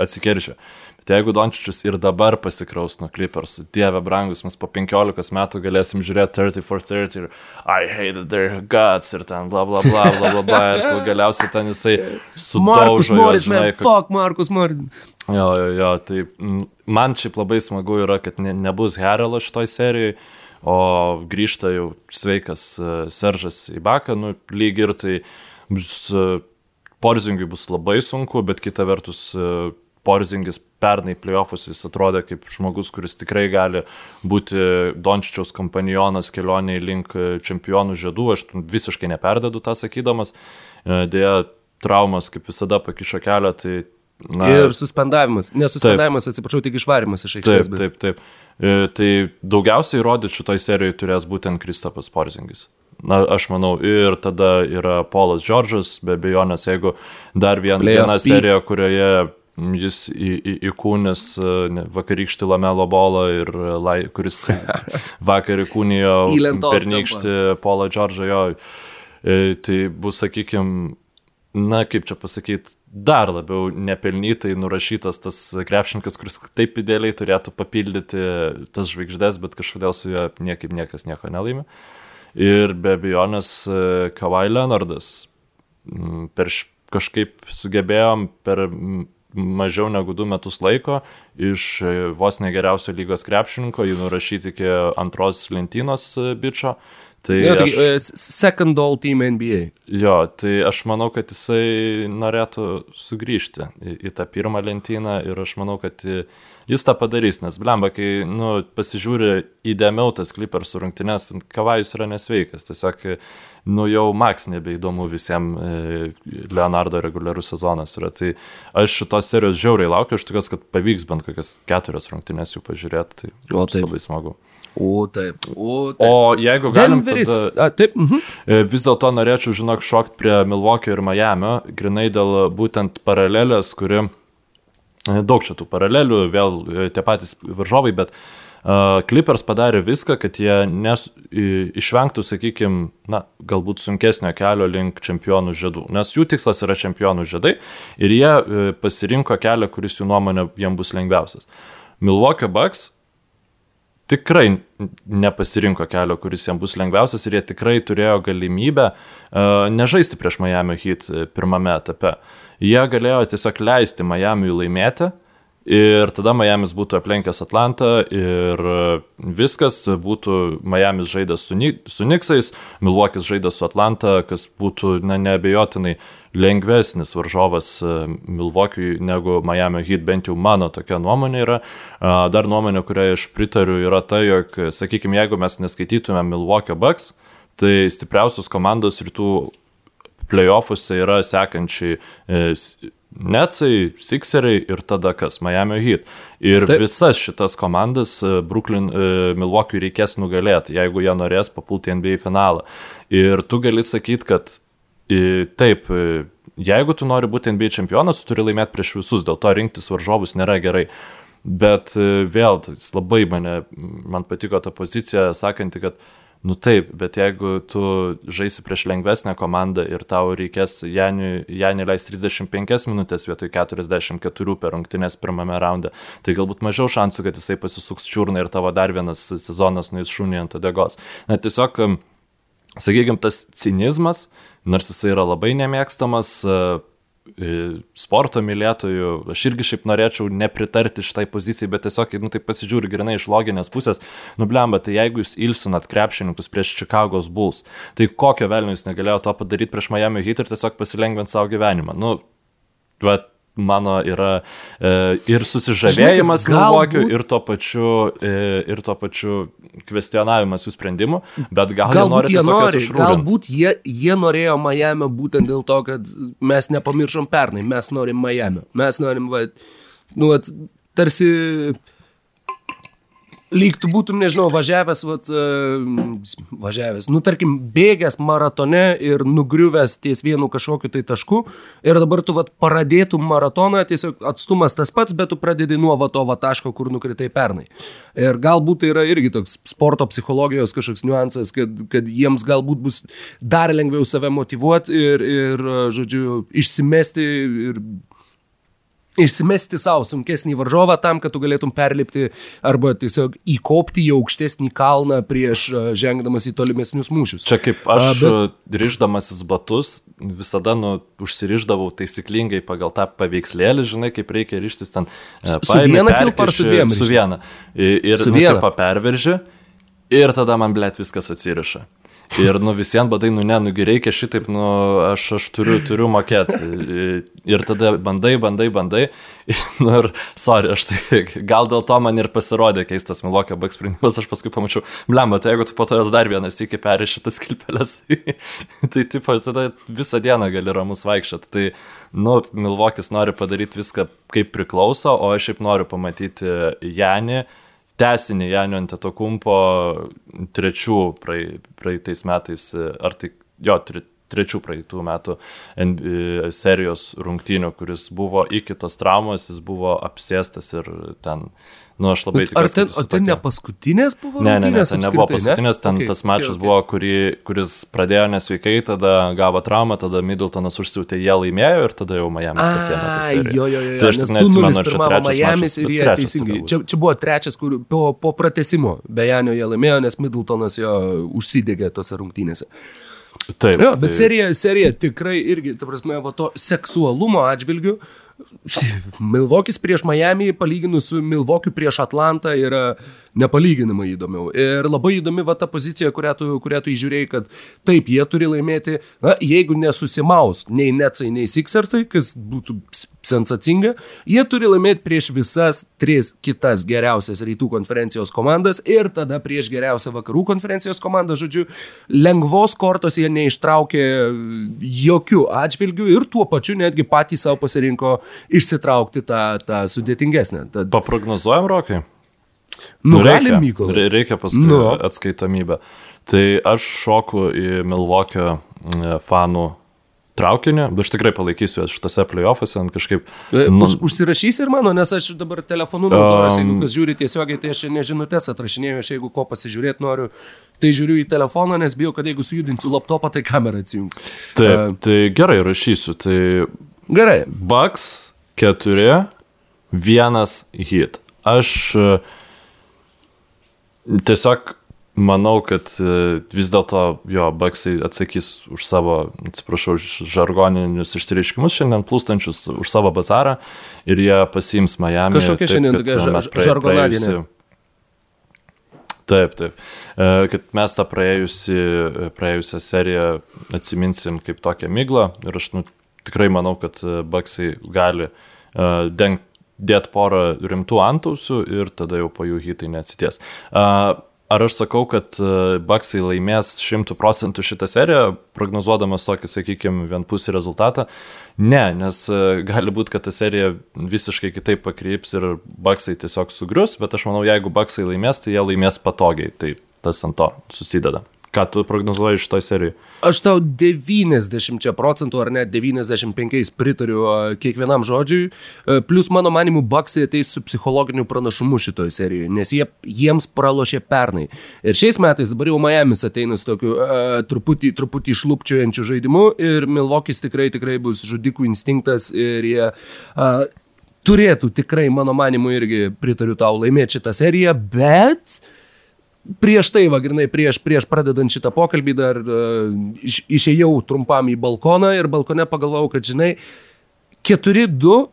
Bet jeigu Dončičius ir dabar pasikraus nuo Clippers, dieve brangus, mes po 15 metų galėsim žiūrėti 30 for 30 ir I hate their gods ir ten bla bla bla bla bla bla ir galiausiai ten jisai sudaužo. Markus Moris, man, kad... fuck Markus Moris. Jo, jo, jo, tai man šiaip labai smagu yra, kad ne, nebus Herelo šitoj serijai, o grįžta jau sveikas uh, Seržas į Baką, nu lyg ir tai bus, uh, Porzingui bus labai sunku, bet kita vertus uh, Porzingis pernai playoffus jis atrodė kaip žmogus, kuris tikrai gali būti Dončičiaus kompanionas kelioniai link čempionų žiedų, aš visiškai neperdedu tą sakydamas. Dėja, traumas kaip visada pakišo kelią, tai... Na, ir suspendavimas, nesuspendavimas, taip, atsiprašau, tik išvarimas iš aikštės. Taip, taip, taip. E, tai daugiausiai įrodyti šitoj serijoje turės būtent Kristapas Porzingis. Na, aš manau, ir tada yra Polas Džordžas, be abejonės, jeigu dar vien, viena serija, kurioje jis į, į, įkūnės vakarykštį Lamelo bolą ir lai, kuris vakar įkūnijo pernykštį Paulą Džordžą jo. E, tai bus, sakykime, na kaip čia pasakyti, dar labiau nepelnytai nurašytas tas krepšininkas, kuris taip idealiai turėtų papildyti tas žvaigždės, bet kažkodėl su juo niekaip niekas nieko nelaimė. Ir be abejonės e, Kawhi Leonardas per kažkaip sugebėjom per mažiau negu du metus laiko iš e, vos negeriausio lygos krepšininko jį nurašyti iki antros lentynos e, bičio. Tai jo, tai, aš, uh, second all team NBA. Jo, tai aš manau, kad jisai norėtų sugrįžti į, į tą pirmą lentyną ir aš manau, kad jis tą padarys, nes blemba, kai nu, pasižiūri įdėmiau tas Clippers rungtynės, Kavajus yra nesveikas, tiesiog nu, jau Max nebeįdomu visiems e, Leonardo reguliarus sezonas yra. Tai aš šitos serijos žiauriai laukiu, aš tikiuosi, kad pavyks bent kokias keturias rungtynės jų pažiūrėti, tai O, taip. labai smagu. O taip, o taip. O jeigu galim, Denveris. tada, A, taip, mhm. E, Vis dėlto norėčiau, žinok, šokti prie Milwaukee ir Miami, grinai dėl būtent paralelės, kuri e, daug čia tų paralelių, vėl tie patys varžovai, bet uh, Clippers padarė viską, kad jie nes, išvengtų, sakykime, na, galbūt sunkesnio kelio link čempionų žiedų, nes jų tikslas yra čempionų žiedai ir jie e, pasirinko kelią, kuris jų nuomonė jiems bus lengviausias. Milwaukee Bucks tikrai nepasirinko kelio, kuris jiems bus lengviausias ir jie tikrai turėjo galimybę uh, nežaisti prieš Miami Heat e, pirmame etape. Jie galėjo tiesiog leisti Miamiui laimėti ir tada Miamis būtų aplenkęs Atlantą ir viskas būtų Miamis žaidęs su, su Niksais, Milwaukee'is žaidęs su Atlanta, kas būtų na, neabejotinai lengvesnis varžovas e, Milwaukee'ui negu Miami Heat, bent jau mano tokia nuomonė yra. Dar nuomonė, kurią aš pritariu, yra ta, jog, sakykime, jeigu mes neskaitytume Milwaukee Bucks, tai stipriausios komandos rytų playoffuose yra sekančiai e, Netsai, Sixeriai ir tada kas, Miami Heat. Ir Taip. Visas šitas komandas e, Brooklyn, e, Milwaukee reikės nugalėti, jeigu jie norės papulti NBA finalą. Ir tu gali sakyti, kad e, taip, jeigu tu nori būti NBA čempionas, tu turi laimėti prieš visus, dėl to rinktis varžovus nėra gerai. Bet vėl, labai mane, man patiko ta pozicija, sakanti, kad Nu taip, bet jeigu tu žaisi prieš lengvesnę komandą ir tau reikės Janį leis 35 minutės vietoj 44 per rungtynės pirmame raunde, tai galbūt mažiau šansų, kad jisai pasisuks čiurną ir tavo dar vienas sezonas nuės šunį ant odegos. Na tiesiog, sakykime, tas cinizmas, nors jisai yra labai nemėgstamas, sporto mylėtojų, aš irgi šiaip norėčiau nepritarti šitai pozicijai, bet tiesiog, nu, tai pasižiūri grinai iš loginės pusės, nublemba, tai jeigu jūs ilsinat krepšininkus prieš Čikagos Bulls, tai kokio velnio jūs negalėjo to padaryti prieš Miami Heat ir tiesiog pasilengvinti savo gyvenimą. Nu, va, mano yra e, ir susižavėjimas galbūt- ir tuo pačiu, e, ir tuo pačiu kvestionavimas jų sprendimų, bet gal jie Galbūt nori jie tiesiog juos nori, galbūt jie, jie norėjo Miami būtent dėl to, kad mes nepamiršom pernai, mes norim Miami. Mes norim, va, nu, va, tarsi lyg tu būtum, nežinau, važiavęs, va, važiavęs, nu, tarkim, bėgęs maratone ir nugriuvęs ties vienu kažkokiu tai tašku ir dabar tu, va, paradėtum maratoną, tiesiog atstumas tas pats, bet tu pradedi nuo va to va taško, kur nukritai pernai. Ir galbūt tai yra irgi toks sporto psichologijos kažkoks niuansas, kad, kad jiems galbūt bus dar lengviau save motivuoti ir, ir, žodžiu, išsimesti ir išsimesti savo sunkesnį varžovą tam, kad tu galėtum perlipti arba tiesiog įkopti į aukštesnį kalną prieš a, žengdamas į tolimesnius mūšius. Čia kaip aš A, bet- bet... ryždamasis batus visada nu, užsiriždavau taisyklingai pagal tą paveikslėlį, žinai, kaip reikia ryštis ten. e, Su- su viena kilpa ar su dviem Su viena. Ir, ir Su nu, viena. tipo, perverži ir tada man blėt viskas atsiriša. Ir nu visiems badai, nu ne, nugi reikia šitaip, nu aš, aš turiu, turiu mokėti. Ir tada bandai, bandai, bandai. Nu ir, sorry, aš tai gal dėl to man ir pasirodė keistas Milokio bag sprendimas, aš paskui pamačiau, blemba, tai jeigu tu po to jos dar vienas iki perėši tas kilpelės, tai tipo, tada visą dieną gali ramus vaikščioti. Tai, nu, Milvokis nori padaryti viską kaip priklauso, o aš šiaip noriu pamatyti Janį tesinį Janio Antetokumpo trečių praei- praeitais metais, ar tai jo, trečių praeitų metų serijos rungtynių, kuris buvo iki tos traumos, jis buvo apsėstas ir ten, nu aš labai Ar tikiuosi. ten, kad o ten ne paskutinės buvo? Ne, ne, ne, ten nebuvo paskutinės, ten Okay, tas mačas okay, okay. buvo, kurį, kuris pradėjo nesveikai, tada gavo traumą, tada Middletonas užsiūtė, jie laimėjo ir tada jau Miami pasiemė. tą A, seriją. jo, jo, jo, Tai aš tik neatsimenu, 2-0 ar čia trečias Miami mačas, ir jie teisingai. Čia, čia buvo trečias, kur po, po pratesimo Bejanio jie laimėjo, nes Middletonas jo užsidegė tose rungtynėse. Taip, Jo, bet tai- serija, serija tikrai irgi, ta prasme, va to seksualumo atžvilgiu. Milvokis prieš Miami, palyginus su Milvokiu prieš Atlantą, yra nepalyginamai įdomiau. Ir labai įdomi va ta pozicija, kurią tu, kurią tu įžiūrėjai, kad taip, jie turi laimėti, na, jeigu nesusimaus nei Netsai, nei Sixersai, kas būtų sensacinga. Jie turi laimėti prieš visas tris kitas geriausias rytų konferencijos komandas ir tada prieš geriausią vakarų konferencijos komandą. Žodžiu, lengvos kortos jie neištraukė jokių atžvilgių ir tuo pačiu netgi patys savo pasirinko išsitraukti tą, tą sudėtingesnę. Tad... Paprognozuojam, Rokai? Nu, galim, Mykolai. Reikia paskui nu. atskaitomybę. Tai aš šoku į Milvokio fanų traukinį, bet aš tikrai palaikysiu juos šitose playoffuose, kažkaip... E, nu, Už, užsirašys ir mano, nes aš dabar telefonu naudojuosi, um, jeigu kas žiūri tiesiogiai, tai aš nežinutės atrašinėjau, aš jeigu ko pasižiūrėti noriu, tai žiūriu į telefoną, nes bijau, kad jeigu sujudinsiu laptopą, tai kamera atsijungs. Taip, uh, tai gerai rašysiu, tai... Gerai. Bugs 4, 1 hit. Aš uh, tiesiog Manau, kad e, vis dėlto jo Baksai atsakys už savo, atsiprašau, žargoninius išsireiškimus šiandien plūstančius už savo bazarą ir jie pasiims Miami. Kažkokia šiandien tokia žargonadinė. Taip, taip. E, kad mes tą praėjusi, praėjusią seriją atsiminsim kaip tokią myglą ir aš nu, tikrai manau, kad Baksai gali uh, dengti dėti porą rimtų antausių ir tada jau po jų hitai neatsities. Uh, Ar aš sakau, kad e, Baksai laimės 100 procentų šitą seriją, prognozuodamas tokį, sakykime, vienpusį rezultatą? Ne, nes e, gali būti, kad ta serija visiškai kitaip pakryps ir Baksai tiesiog sugrius, bet aš manau, jeigu Baksai laimės, tai jie laimės patogiai. Tai tas ant to susideda. Ką tu prognozuoji iš toj serijai? Aš tau 90 procentų ar net 95 pritariu kiekvienam žodžiui. Plus, mano manimu, Baksai ateis su psichologiniu pranašumu šitoje serijoje, nes jie, jiems pralošė pernai. Ir šiais metais dabar jau Miami's ateina su tokiu uh, truputį, truputį išlūpčiojančiu žaidimu ir Milvokis tikrai, tikrai bus žudikų instinktas ir jie... Uh, turėtų tikrai, mano manimu, irgi pritariu tau laimėti šitą seriją, bet uh, prieš tai, va, grinai, prieš, prieš pradedant šitą pokalbį dar uh, iš, išėjau trumpam į balkoną ir balkone pagalvojau, kad, žinai, 4-2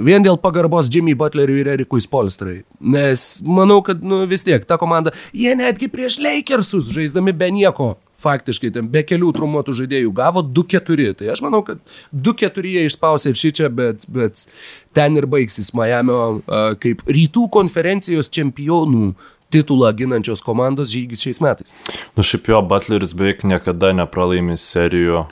vien dėl pagarbos Jimmy Butleriui ir Erikui Spolstrai. Nes manau, kad, nu, vis tiek, ta komanda, jie netgi prieš Lakersus, žaisdami be nieko, faktiškai, ten be kelių trumuotų žaidėjų, gavo 2-4. Tai aš manau, kad 2-4 jie išspausė ir šį čia, bet, bet ten ir baigsis Miamio uh, kaip rytų konferencijos čempionų titulą ginančios komandos žygis šiais metais. Nu šiaip jo, Butleris beveik niekada nepralaimi serijų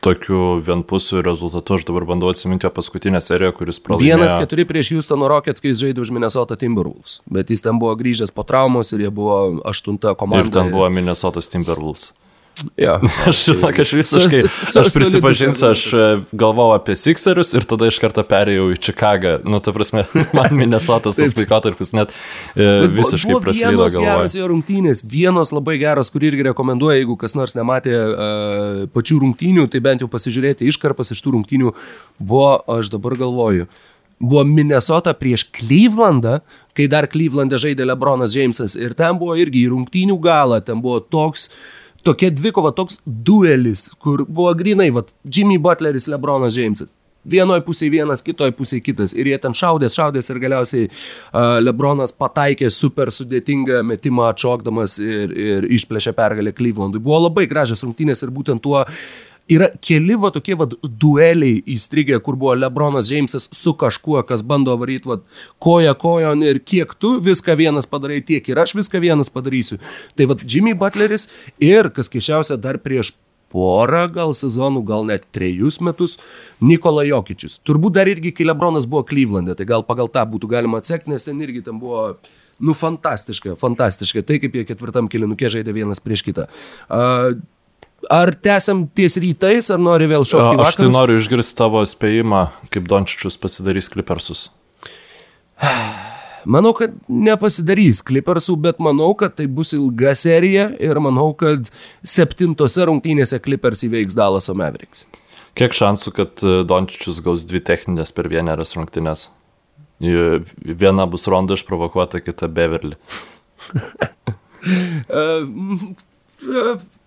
tokiu vienpusiu rezultatu. Aš dabar bandau atsiminti jo paskutinę seriją, kuris pralaimėjo. Vienas keturi prieš Houstono Rockets, kai jis žaidė už Minnesota Timberwolves. Bet jis ten buvo grįžęs po traumos ir jie buvo aštunta komanda. Ir ten buvo Minnesota Timberwolves. Ja. Aš žinok, aš visiškai, aš prisipažinsiu, aš e, galvojau apie Sixerius ir tada iš karto perėjau į Čikagą. Nu, ta prasme, man Minnesotas tas laikotarpis net e, visiškai prasidėjo. Vienos geros jo rungtynės, vienos labai geros, kurį irgi rekomenduoju, jeigu kas nors nematė uh, pačių rungtynių, tai bent jau pasižiūrėti iškarpas iš tų rungtynių. Buvo, aš dabar galvoju, buvo Minnesota prieš Clevelandą, kai dar Clevelandė žaidė Lebronas Jamesas ir ten buvo irgi į rungtynių galą, ten buvo toks uh, tokia dvikova, toks duelis, kur buvo grinai, va, Jimmy Butleris, Lebronas Jamesas. Vienoje pusėje vienas, kitoje pusėje kitas. Ir jie ten šaudės, šaudės ir galiausiai uh, Lebronas pataikė super sudėtingą metimą atšokdamas ir, ir išplėšė pergalę Clevelandui. Buvo labai gražios rungtynės ir būtent tuo uh, yra keli va tokie va dueliai įstrigę, kur buvo Lebronas Jamesas su kažkuo, kas bando varyti va koja kojon ir kiek tu viską vienas padarai, tiek ir aš viską vienas padarysiu. Tai va Jimmy Butleris ir, kas keščiausia, dar prieš porą gal sezonų, gal net trejus metus Nikola Jokičius. Turbūt dar irgi, kai Lebronas buvo Klyvlandė, tai gal pagal tą būtų galima atsekti, nes ten irgi ten buvo, nu, fantastiška, fantastiška. Tai kaip jie ketvirtam kilinukė žaidė vienas prieš kitą. Uh, Ar tęsiam ties rytais, ar nori vėl šokti? Aš tai noriu išgirsti tavo spėjimą, kaip Dončičius pasidarys klipersus. Manau, kad nepasidarys klipersų, bet manau, kad tai bus ilga serija ir manau, kad septintose rungtynėse klipers įveiks Dalaso Mavericks. Kiek šansų, kad e, Dončičius gaus dvi techninės per vieneras rungtynės? Viena bus Ronda išprovokuota, kita Beverly.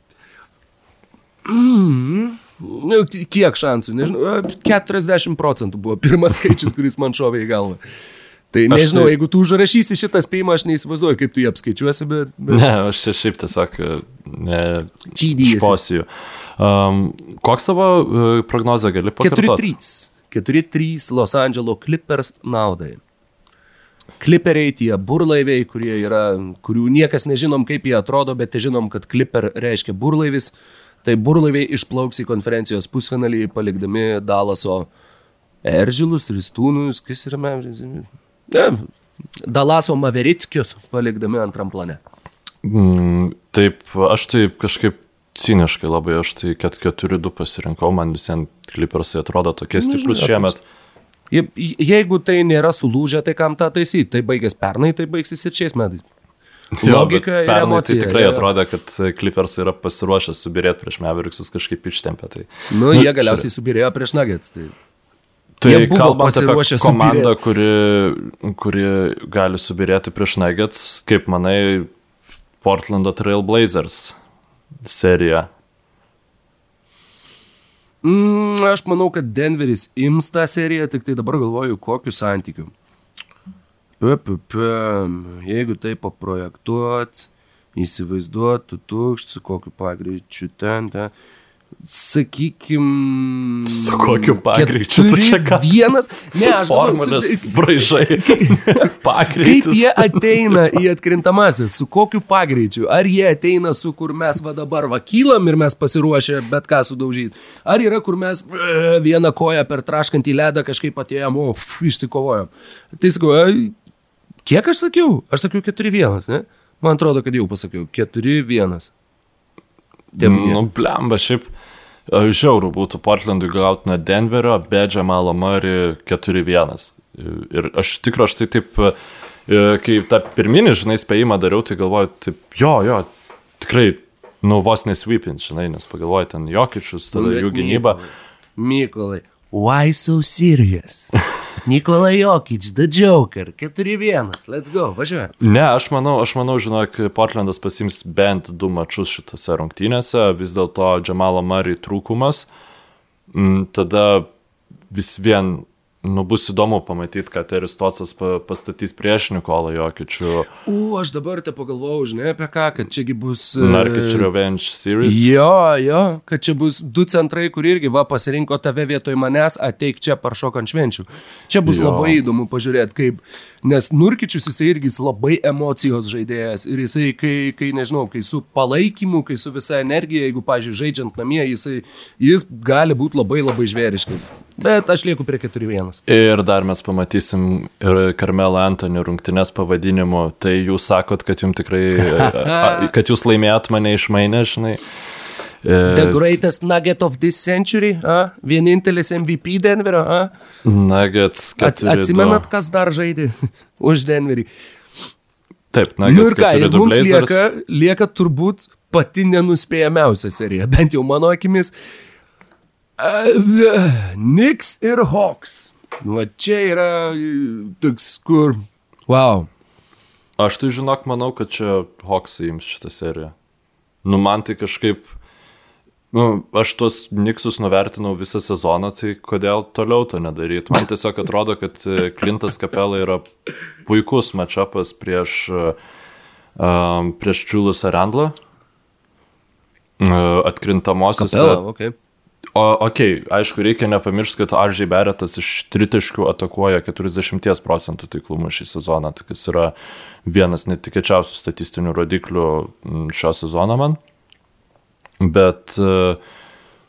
E, Mm, nu, kiek šansų, nežinau, 40 procentų buvo pirmas skaičius, kuris man šovė į galvą. Tai nežinau, tai... jeigu tu užrašysi šitą spėjimą, aš neįsivaizduoju, kaip tu jį apskaičiuosi, bet... bet... Ne, aš čia šiaip tiesiog ne... Čydys. Um, koks tavo uh, prognozė gali pakartoti? 4-3. 4-3 Los Angeles Clippers naudai. Clipperiai, tie burlaiviai, yra, kurių niekas nežinom, kaip jie atrodo, bet žinom, kad Clipper reiškia burlaivis. Tai burlaiviai išplauks į konferencijos pusfinalį, palikdami Dalaso Eržilus, Ristūnus, kas yra Mevris. Ne, Dalaso Maveritkius palikdami antram plane. Mm, taip, aš taip kažkaip ciniškai labai, aš tai 4-2 pasirinkau, man visiems klipersai atrodo tokie stiprus šiemet. Je, jeigu tai nėra sulūžę, tai kam tą taisyti? Tai baigės pernai, tai baigsis ir šiais metais. Logika ir tai emocija. Tai tikrai ja. atrodo, kad Clippers yra pasiruošęs subirėti prieš Maverickus kažkaip ištempę. Tai, nu, nu, jie galiausiai čia... subirėjo prieš Nuggets. Tai... Tai kalbant apie komandą, kuri, kuri gali subirėti prieš Nuggets, kaip manai, Portlando Trail Blazers serija. Mm, aš manau, kad Denveris ims tą seriją, tik tai dabar galvoju, kokiu santykiu. Jeigu tai paprojektuot, įsivaizduot, tu tukšt, su kokiu pagreičiu ten, ten. Sakykim. Su kokiu pagreičiu tu čia ką? Vienas, ne, aš formulės braižai. Pagreitis. Kaip jie ateina į atkrintamasis, su kokiu pagreičiu? Ar jie ateina su kur mes va dabar va kylam ir mes pasiruošę bet ką sudaužyti? Ar yra kur mes vieną koją per traškantį ledą kažkaip atėjom, o, išsikovojom? Tai sakau, Kiek aš sakiau? Aš sakiau 4-1, ne? Man atrodo, kad jau pasakiau 4-1. Nu, blemba, šiaip žiaurų būtų Portlandui gauti nuo Denverio, be Džamalo Murray 4-1. Ir aš tikrai, aš tai taip, kai tą pirminį, žinai, spėjimą dariau, tai galvoju, taip, jo, jo, tikrai, nu, vos nesvypint, žinai, nes pagalvoju, ten Jokičius, tada nu, jų gynyba. Mykolai, why so serious? Nikola Jokic, The Joker, 4-1, let's go, važiuoju. Ne, aš manau, aš manau, žinok, Portlandas pasims bent du mačius šitose rungtynėse, vis dėlto Džamalo Murray trūkumas, mm, tada vis vien Nu, bus įdomu pamatyti, kad Aristocas pastatys prieš Nikolą Jokičių. U, aš dabar te pagalvojau, žinai, apie ką, kad čiagi bus... E, Revenge Series. Jo, jo, kad čia bus du centrai, kur irgi, va, pasirinko tave vietoj manęs, ateik čia paršok ant švenčių. Čia bus jo. labai įdomu pažiūrėti, kaip... Nes Nurkičius jisai irgi jis labai emocijos žaidėjas ir jisai, kai, kai, nežinau, kai su palaikymu, kai su visa energija, jeigu, pažiūrėjau, žaidžiant namie, jisai, jis gali būti labai labai žvėriškas. Bet aš lieku prie 4-1 vienas. Ir dar mes pamatysim ir Karmelą Antonių rungtynės pavadinimu. Tai jūs sakot, kad jums tikrai, kad jūs laimėjot mane išmainę, žinai. E, the greatest nugget of this century, a? vienintelis MVP Denverio. A? Nuggets. At, atsimenat, kas dar žaidė už Denverį? Taip, Nuggets. Nu ir ką, ir mums lieka, lieka turbūt pati nenuspėjamiausia serija, bent jau mano akimis. Uh, Knicks ir Hawks. Nu, čia yra toks, kur. Wow. Aš tai žinok, manau, kad čia Hawksai jums šitą seriją. Nu, man tai kažkaip. Nu, aš tuos Niksus nuvertinau visą sezoną, tai kodėl toliau to nedaryti? Man tiesiog atrodo, kad Klintas Kapela yra puikus matchupas prieš, um, prieš Julius Arandlą. Uh, atkrintamosiose. Kapela, okay. O, okei, okay, aišku, reikia nepamiršti, kad Aržai Beretas iš tritiškų atakuoja 40 procentų taiklumu šį sezoną, tai kas yra vienas netikėčiausių statistinių rodiklių šio sezono man. Bet uh,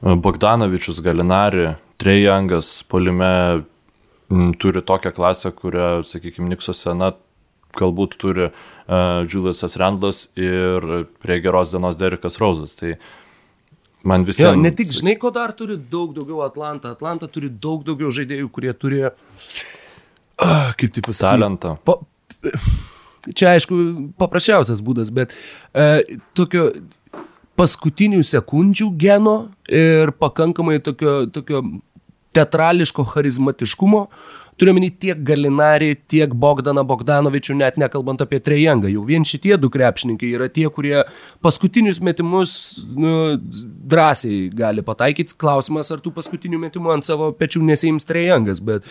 Bogdanovičius, Galinari, Trejangas, Polime m, turi tokią klasę, kurią, sakykime, Niksuose, na, galbūt turi uh, Juliusas Randlas ir prie geros dienos Derikas Rauzas. Tai uh, Man visi. Ne tik, žinai, ko dar turi daug daugiau Atlanta. Atlanta turi daug daugiau žaidėjų, kurie turi, uh, kaip tai pasakyti, talentą. Pa, čia, aišku, paprasčiausias būdas, bet uh, tokio paskutinių sekundžių geno ir pakankamai tokio, tokio teatrališko charizmatiškumo, uh, Turiuomenį tiek Galinarį, tiek Bogdaną Bogdanovičių, net nekalbant apie Trejangą. Jau vien šitie du krepšininkai yra tie, kurie paskutinius metimus nu, drąsiai gali pataikyti. Klausimas, ar tų paskutinių metimų ant savo pečių nesiims Trejangas, bet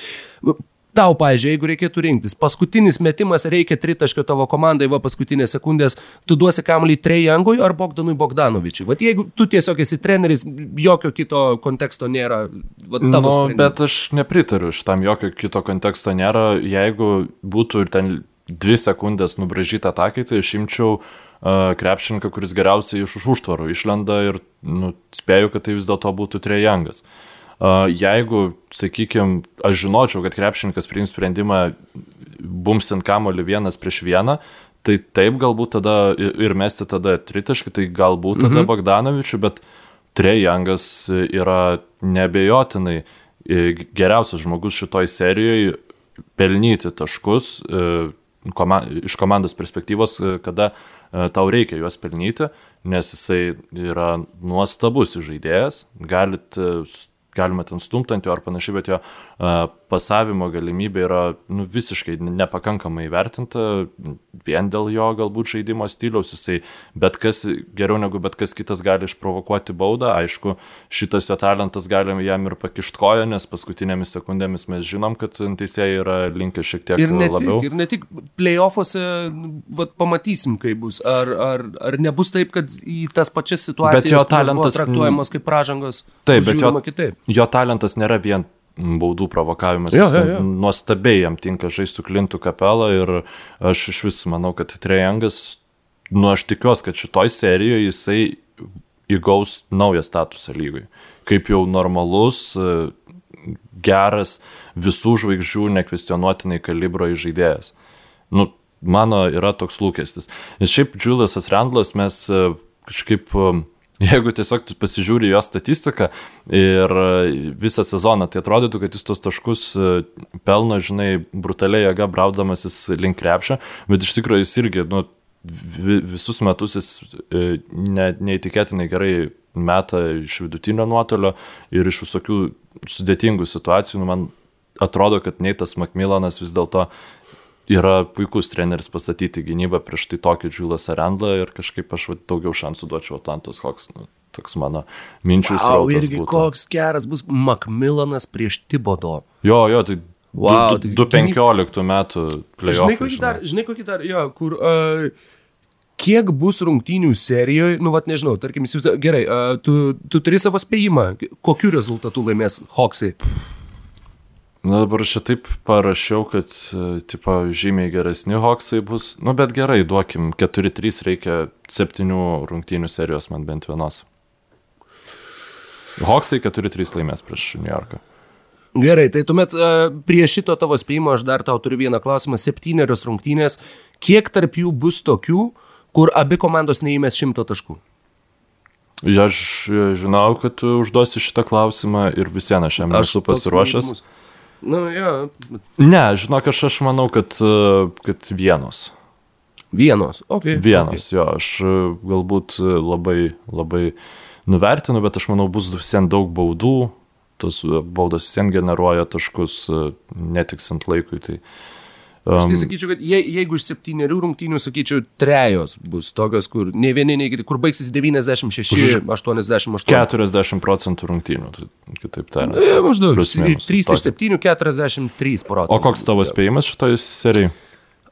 Tau, pažiūrėjau, jeigu reikėtų rinktis, paskutinis metimas reikia tritaškio tavo komandai, va paskutinės sekundės, tu duosi kamuolį Trejangui ar Bogdanui Bogdanovičiui. Vat jeigu tu tiesiog esi treneris, jokio kito konteksto nėra. Va, tavo nu, sprendimas. bet aš nepritariu šitam, jokio kito konteksto nėra. Jeigu būtų ir ten dvi sekundės nubražyta atakai, tai aš imčiau uh, krepšininką, kuris geriausiai iš už užtvarų išlenda ir nu, spėju, kad tai vis dėlto būtų Trejangas. Uh, jeigu, sakykime, aš žinočiau, kad krepšininkas priims sprendimą bumsint kamolį vienas prieš vieną, tai taip galbūt tada ir mesti tada tritaškį, tai galbūt tada mhm. Bogdanovičių, bet Trejangas yra nebejotinai geriausias žmogus šitoj serijoje pelnyti taškus koma, iš komandos perspektyvos, kada tau reikia juos pelnyti, nes jisai yra nuostabus žaidėjas, galit galima ten stumti ant jo ar panašiai, bet jo pasavimo galimybė yra nu, visiškai nepakankamai įvertinta, vien dėl jo galbūt žaidimo stiliaus, jisai bet kas geriau negu bet kas kitas gali išprovokuoti baudą, aišku, šitas jo talentas gali jam ir pakišt koją, nes paskutinėmis sekundėmis mes žinom, kad teisėjai yra linkę šiek tiek ir ne labiau. Tik, ir ne tik playoffuose, vat, pamatysim, kaip bus. Ar, ar, ar nebus taip, kad į tas pačias situacijas jo talentas- traktuojamos kaip pražangos. Taip, bet jo, kitaip. jo talentas nėra vien baudų provokavimas. Jo, jo, jo. Nuostabiai jam tinka žaisti su Klintu Kapela ir aš iš vis manau, kad Trejangas, nu aš tikiuosi, kad šitoj serijoje jisai įgaus naują statusą lygui. Kaip jau normalus, geras, visų žvaigždžių nekvestionuotinai kalibro žaidėjas. Nu, mano yra toks lūkestis. Nes šiaip Juliusas Randlas mes e, kažkaip, e, jeigu tiesiog tu pasižiūri jo statistiką ir e, visą sezoną, tai atrodytų, kad jis tos taškus e, pelno, žinai, brutaliai jėga braudamasis link krepšio, bet iš tikrųjų jis irgi, nu, vi- visus metus jis e, ne, neįtikėtinai gerai meta iš vidutinio nuotolio ir iš visokių sudėtingų situacijų. Nu, man atrodo, kad Neitas Makmilanas vis dėlto yra puikus treneris pastatyti gynybą prieš tai tokį Džiulas Arendlą ir kažkaip aš va, daugiau šansų duočiau Atlantos Hawks. Nu, toks mano minčių Wow, srautas irgi būtų. koks geras bus Macmillanas prieš Tibodo. Jo, jo, tai Wow, tai du- 2015 metų Žinai playoffai. kokį, dar, žinai, kokį dar, jo, kur, uh, kiek bus rungtynių serijoje, nu, vad nežinau, tarkim, įsivaizduoju, gerai, uh, tu, tu turi savo spėjimą, kokiu rezultatu laimės Hawksai. Na dabar aš čia taip parašiau, kad e, tipo, žymiai geresni Hawksai bus. Nu bet gerai, duokim 4-3 reikia 7 rungtynių serijos man bent vienos. Hawksai 4-3 laimės prieš New Yorką. Gerai, tai tuomet uh, prie šito tavo spėjimo aš dar tau turiu vieną klausimą. Septynerios rungtynės, kiek tarp jų bus tokių, kur abi komandos neįmės šimto taškų? Ja, Aš e, žinau, kad tu užduosi šitą klausimą ir visieną aš jam esu pasiruošęs. neįdomus. Nu, jo, Ne, žinok, aš, aš manau, kad, e, kad vienos. vienos, ok. Vienas, jo, aš e, galbūt e, labai, labai nuvertinu, bet aš manau, bus visiems daug baudų, tos baudos visiems generuoja taškus netiksant laikui. Tai, Aš tai um, sakyčiau, kad je, jeigu iš septyniarių rungtynių, sakyčiau, trejos bus tokios, kur ne vieni, nei kiti, kur baigsis 96, 88. 40 procentų rungtynių, tai kitaip tariant. E, Maždaug Plius minus. 3 iš Tokį. 7, 43 procentų. O koks tavo spėjimas šitoj serijai?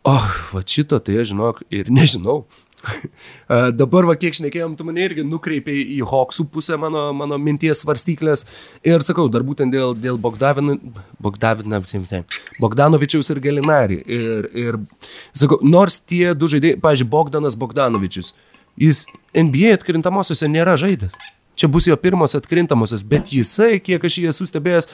O, va šito tai aš žinok ir nežinau. A, Dabar, va, kiek šnekėjom, tu mane irgi nukreipiai į Hoksų pusę mano, mano minties svarstyklės. Ir sakau, dar būtent dėl, dėl Bogdavino, Bogdavino, Bogdanovičiaus ir Galinari. Ir, ir sakau, nors tie du žaidėjai, pažiūrėjau, Bogdanas Bogdanovičius, jis NBA atkrintamosiose nėra žaidęs. Čia bus jo pirmos atkrintamosios, bet jisai, kiek aš jį esu stebėjęs,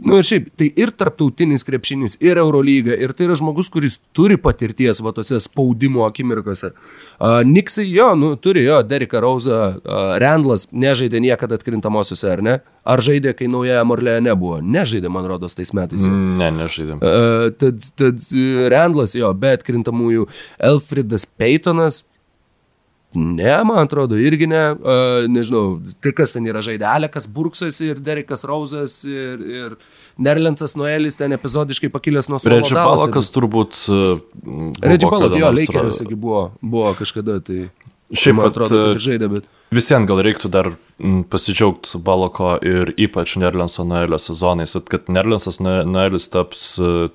Nu ir šiaip, tai ir tarptautinis krepšinis, ir Eurolyga, ir tai yra žmogus, kuris turi patirties va tose spaudimo akimirkose. Uh, Niksai jo, nu, turi jo, Derika Rauza, uh, Randlas nežaidė niekada atkrintamosiose, ar ne? Ar žaidė, kai nauja Morlėje nebuvo? Nežaidė, man rodos, tais metais. Ne, nežaidėm. Uh, tad, tad Randlas, jo, be atkrintamųjų, Elfridas Peytonas, Ne, man atrodo, irgi ne. Uh, nežinau, tai kas ten yra žaidę. Alekas Burksas ir Derikas Rauzas ir, ir Nerlensas Noelis ten epizodiškai pakilęs nuo suolo. Redži. Palakas turbūt. e, Redži kada jo, gi buvo, buvo kažkada, tai Šiaip, man atrodo, kad e, žaidė, bet... Visiems gal reiktų dar pasidžiaugti Balako ir ypač Nerlenso Noelio sezonais, kad Nerlensas Noelis taps e,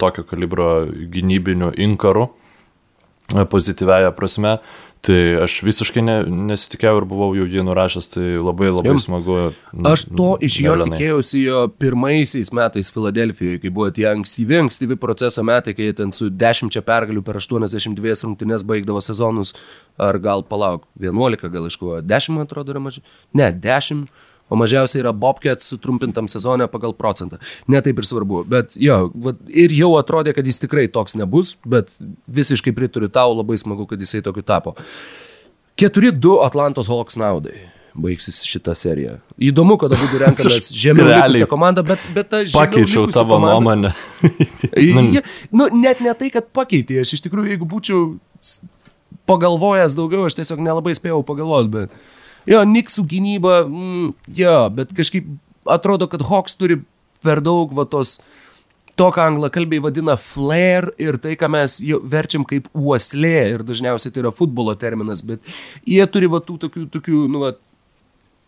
tokio kalibro gynybiniu inkaru, pozityviaja prasme. Tai aš visiškai ne, nesitikėjau ir buvau jau jį nurašęs, tai labai labai Jum. smagu. Aš to iš jo Nelenai. tikėjausi jo pirmaisiais metais Filadelfijoje, kai buvo tie ankstyvi, ankstyvi proceso metai, kai ten su 10 pergalių per 82 rungtynes baigdavo sezonus, ar gal palauk, 11 gal iškovojo, 10 man atrodo yra mažiau, ne, 10, o mažiausiai yra Bobcat sutrumpintam sezone pagal procentą. Ne taip ir svarbu, bet jo, vat, ir jau atrodė, kad jis tikrai toks nebus, bet visiškai pritariu tau, labai smagu, kad jisai tokiu tapo. 4-2 Atlantos Hawks naudai. Baigsis šitą seriją. Įdomu, kad abu renkamės žemiau likusią komandą, bet, bet žemiau Pakeičiau tavo komanda- nuomonę. Nu, jie, nu, net ne tai, kad pakeitė, aš iš tikrųjų, jeigu būčiau pagalvojęs daugiau, aš tiesiog nelabai spėjau pagalvoti, bet jo, Niksų gynyba, mm, jo, bet kažkaip atrodo, kad Hawks turi per daug va tos, to, ką anglakalbiai vadina flair ir tai, ką mes verčiam kaip uoslė ir dažniausiai tai yra futbolo terminas, bet jie turi va tų tokių, tokių nu, va,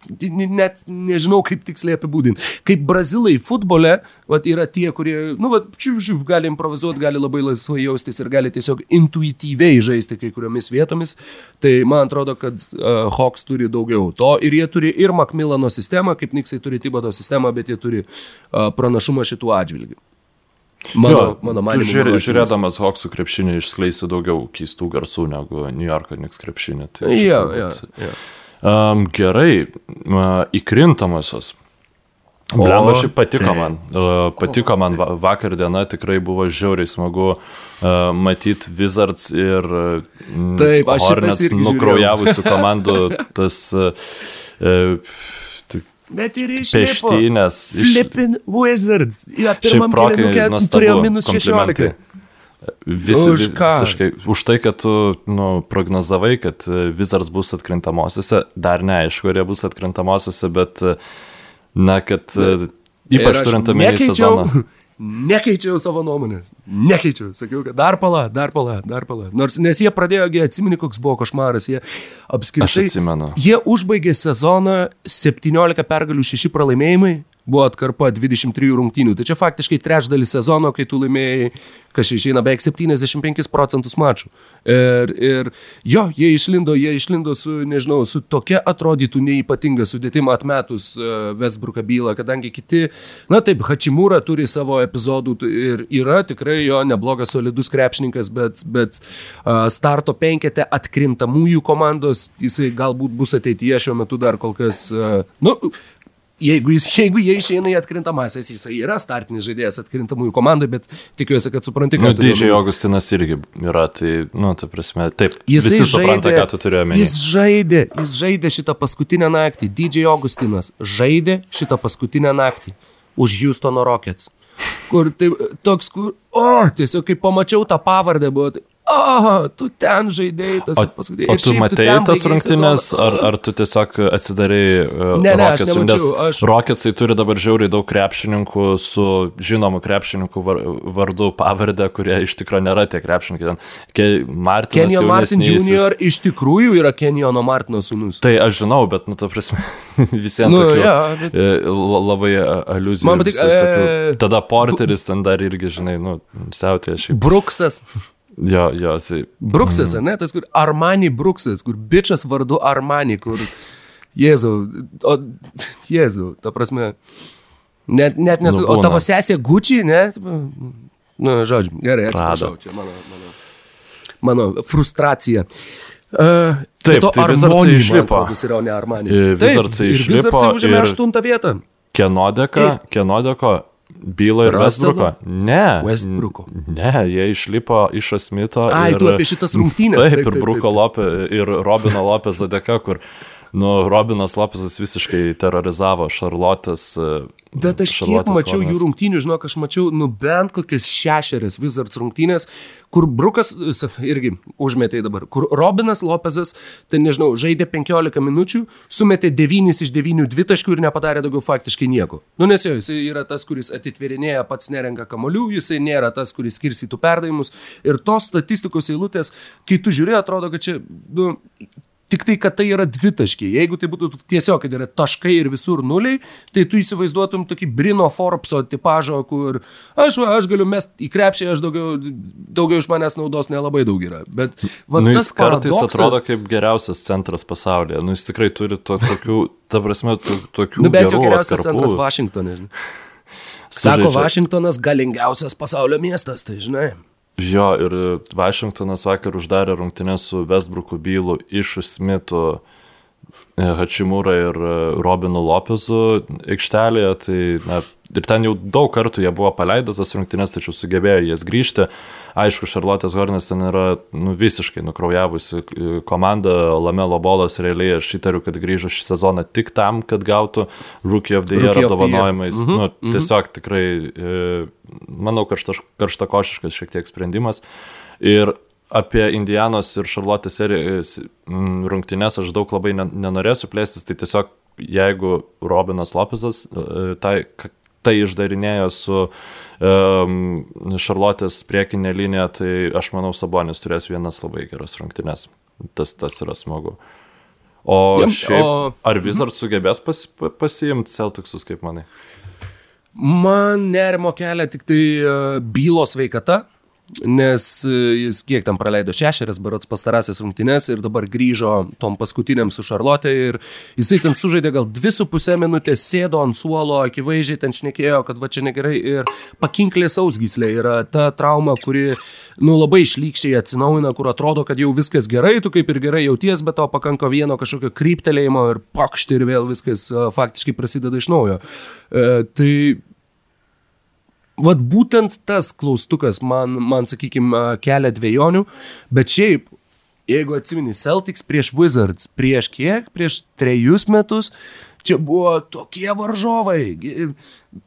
net nežinau, kaip tiksliai apibūdinti. Kaip brazilai futbole, vat, yra tie, kurie, nu, vat, čiū, čiū, gali improvizuoti, gali labai laisvai jaustis ir gali tiesiog intuityviai žaisti kai kuriomis vietomis. Tai man atrodo, kad uh, Hawks turi daugiau to ir jie turi ir Macmillano sistemą, kaip Niksai turi Tibodo sistemą, bet jie turi uh, pranašumą šitų atžvilgių. Mano, Jo, mano manimu, žiūrė, žiūrėdamas Hoksų krepšinį išskleisi daugiau keistų garsų negu New Yorko Knicks krepšinį. Tai turbūt- jo, jo. Um, gerai, uh, įkrintamosios. Blemba, šiaip patiko taip. man. Uh, patiko man va- vakar diena, tikrai buvo žiauriai smagu uh, matyti Wizards ir uh, Taip, Hornets nukraujavusių komandų tas uh, Bet ir išlipo. peštynės. iš- Flippin' Wizards. Ja, pirmam nuostabu, turėjo minus komplimentai. 16. Visi, Už ką? visiškai, už tai, kad tu nu, prognozavai, kad e, Wizards bus atkrintamosiose, dar neaišku, ar jie bus atkrintamosiose, bet, e, na, kad e, Ir ypač turint omeny nekeičiau- sezoną. Nekeičiau savo nuomonės. Nekeičiau. Sakiau, kad dar pala, dar pala, dar pala. Nors, nes jie pradėjo, gi atsimeni, koks buvo košmaras. Jie apskritai. Aš atsimenu. Jie užbaigė sezoną 17 pergalių 6 pralaimėjimai. Buvo atkarpa 23 rungtynių. Tai čia faktiškai trečdalis sezono, kai tu laimėjai, kas išeina beveik 75 procentus mačų. Ir, ir jo, jie išlindo, jie išlindo su, nežinau, su tokia atrodytų neipatinga sudėtim atmetus uh, Westbrooką bylą, kadangi kiti, na taip, Hačimūra turi savo epizodų ir yra tikrai jo neblogas solidus krepšininkas, bet, bet starto penkete atkrintamųjų komandos, jisai galbūt bus ateityje šiuo metu dar kol kas, nu, Jeigu, jis, jeigu jie išeina į atkrintamasis, jisai yra startinis žaidėjas atkrintamųjų komandai, bet tikiuosi, kad supranti, Nu, kad... turiu didžiai. Augustinas irgi yra, tai, nu, ta prasme, taip, Jisai visi supranta, žaidė, ką tu turi omeny. Jis žaidė, jis žaidė šitą paskutinę naktį. DJ Augustinas žaidė šitą paskutinę naktį už Houstono Rockets. Kur tai toks, kur, o, tiesiog kai pamačiau tą pavardę, buvo, tai, o, tu ten žaidėjai tas O, paskutinį. o tu matai ten tas rungtynės, ar, ar tu tiesiog atsidarai uh, Ne, ne, aš Rocketsų, nemačiau, nes aš- Rocketsai turi dabar žiauriai daug krepšininkų su žinomu krepšininku var, vardu pavardę, kurie iš tikrųjų nėra tie krepšininkai. Ke, Kenyon Martin. Jr. iš tikrųjų yra Kenyono Martino sūnus. Tai aš žinau, bet, nu, ta prasme, visiems Nu, tokių, jo, bet- e, la- labai aliuzijų. Man patik- e, Tada Porteris ten dar irgi, žinai, nu, siautė šiaip. Bruksas. Jo, jo, tai Bruksas, mm. ne, tas kur Armani Bruksas, kur bičias vardu Armani, kur Jėzau, o Jėzau, ta prasme, net, net nesu, Nu, o tavo sesė Gucci, ne? Nu, žodžiu, gerai, atsiprašau, Prada. čia mano, mano, mano frustracija. Uh, Taip, tai Wizardsai išlipo. Jis yra ne Armani. Ir išlipo Wizardsai užėmė aštuntą vietą. Kenodeko, Kenodeko, Bylo ir Russelo? Westbrooko. Ne. Westbrooko. Ne, jie išlipo iš Asmito. Ai, ir, tu apie šitas rungtynes, Taip, taip, ir taip, Bruko taip. Lopė ir Robino Lopės dėka, kur, nu, Robinas Lopesas visiškai terorizavo Šarlotės. Bet aš kiek mačiau jų rungtynių, žinok, aš mačiau nu bent kokias šešerias Wizards rungtynės, kur Brukas e, irgi užmetė dabar, kur Robinas Lopezas, ten nežinau, žaidė 15 minučių, sumetė 9 iš 9 dvitaškių ir nepadarė daugiau faktiškai nieko. Nu nes jo, jisai yra tas, kuris atitverinėja, pats nerenka kamolių, jisai nėra tas, kuris skirstytų perdavimus. Ir tos statistikos eilutės, kai tu žiūrėjai, atrodo, kad čia, nu, Tik tai, kad tai yra dvitaškiai. Jeigu tai būtų tiesiog, kad yra taškai ir visur nuliai, tai tu įsivaizduotum tokį Brino Forbso tipažą, kur aš, va, aš galiu mesti į krepšį, aš daugiau, daugiau iš manęs naudos nelabai daug yra. Bet va, Nu, tas kartais paradoksas- atrodo kaip geriausias centras pasaulyje. Nu, jis tikrai turi to, tokių, ta prasme, to, tokių. Nu, bent jau geriausias atkarpų. centras Vašingtonė. Sako, Vašingtonas galingiausias pasaulio miestas, tai žinai. Jo, ir Vašingtonas vakar uždarė rungtynės su Westbrooku Bylu, Išu Smitu, e, Hačimūra ir e, Robinu Lopezu aikštelėje. Tai, na, ir ten jau daug kartų jie buvo paleidę tas rungtynės, tačiau sugebėjo jas grįžti. Aišku, Šarlotės Hornas ten yra nu, visiškai nukraujavusi e, komanda, Lamelo Bolas realiai aš įtariu, kad grįžo šį sezoną tik tam, kad gautų Rookie of the Year Rookie of the Year. apdovanojimais. Mhm, Nu, tiesiog tikrai, e, manau, karšta, karštakošiškas šiek tiek sprendimas. Ir apie Indianos ir Šarlotės serijos rungtynės aš daug labai ne- nenorėsiu plėstis, tai tiesiog jeigu Robinas Lopezas e, tai, tai išdarinėjo su um, Šarlotės priekinė linija, tai aš manau Sabonis turės vienas labai geras rungtynės. Tas, tas yra smagu. O Jam, šiaip, o- ar dar sugebės pas, pa- pasiimti Celticsus, kaip manai? Man nerimo kelia tik tai uh, bylos veikata, nes uh, jis kiek tam praleido šešerias, berots pastarąsias rungtynes ir dabar grįžo tom paskutiniam su Šarlotė ir jisai ten sužaidė gal dvi su pusę minutės, sėdo ant suolo, akivaizdžiai ten šnekėjo, kad va čia negerai ir pakinklė sausgyslė yra ta trauma, kuri nu, labai išlykščiai atsinaujina, kur atrodo, kad jau viskas gerai, tu kaip ir gerai jauties, bet to pakanka vieno kažkokio kryptelėjimo ir pakšti ir vėl viskas uh, faktiškai prasideda iš naujo. Uh, tai Vat būtent tas klaustukas man, man sakykime, kelia dviejonių, bet šiaip, jeigu atsimeni Celtics prieš Wizards, prieš kiek, prieš trejus metus, čia buvo tokie varžovai.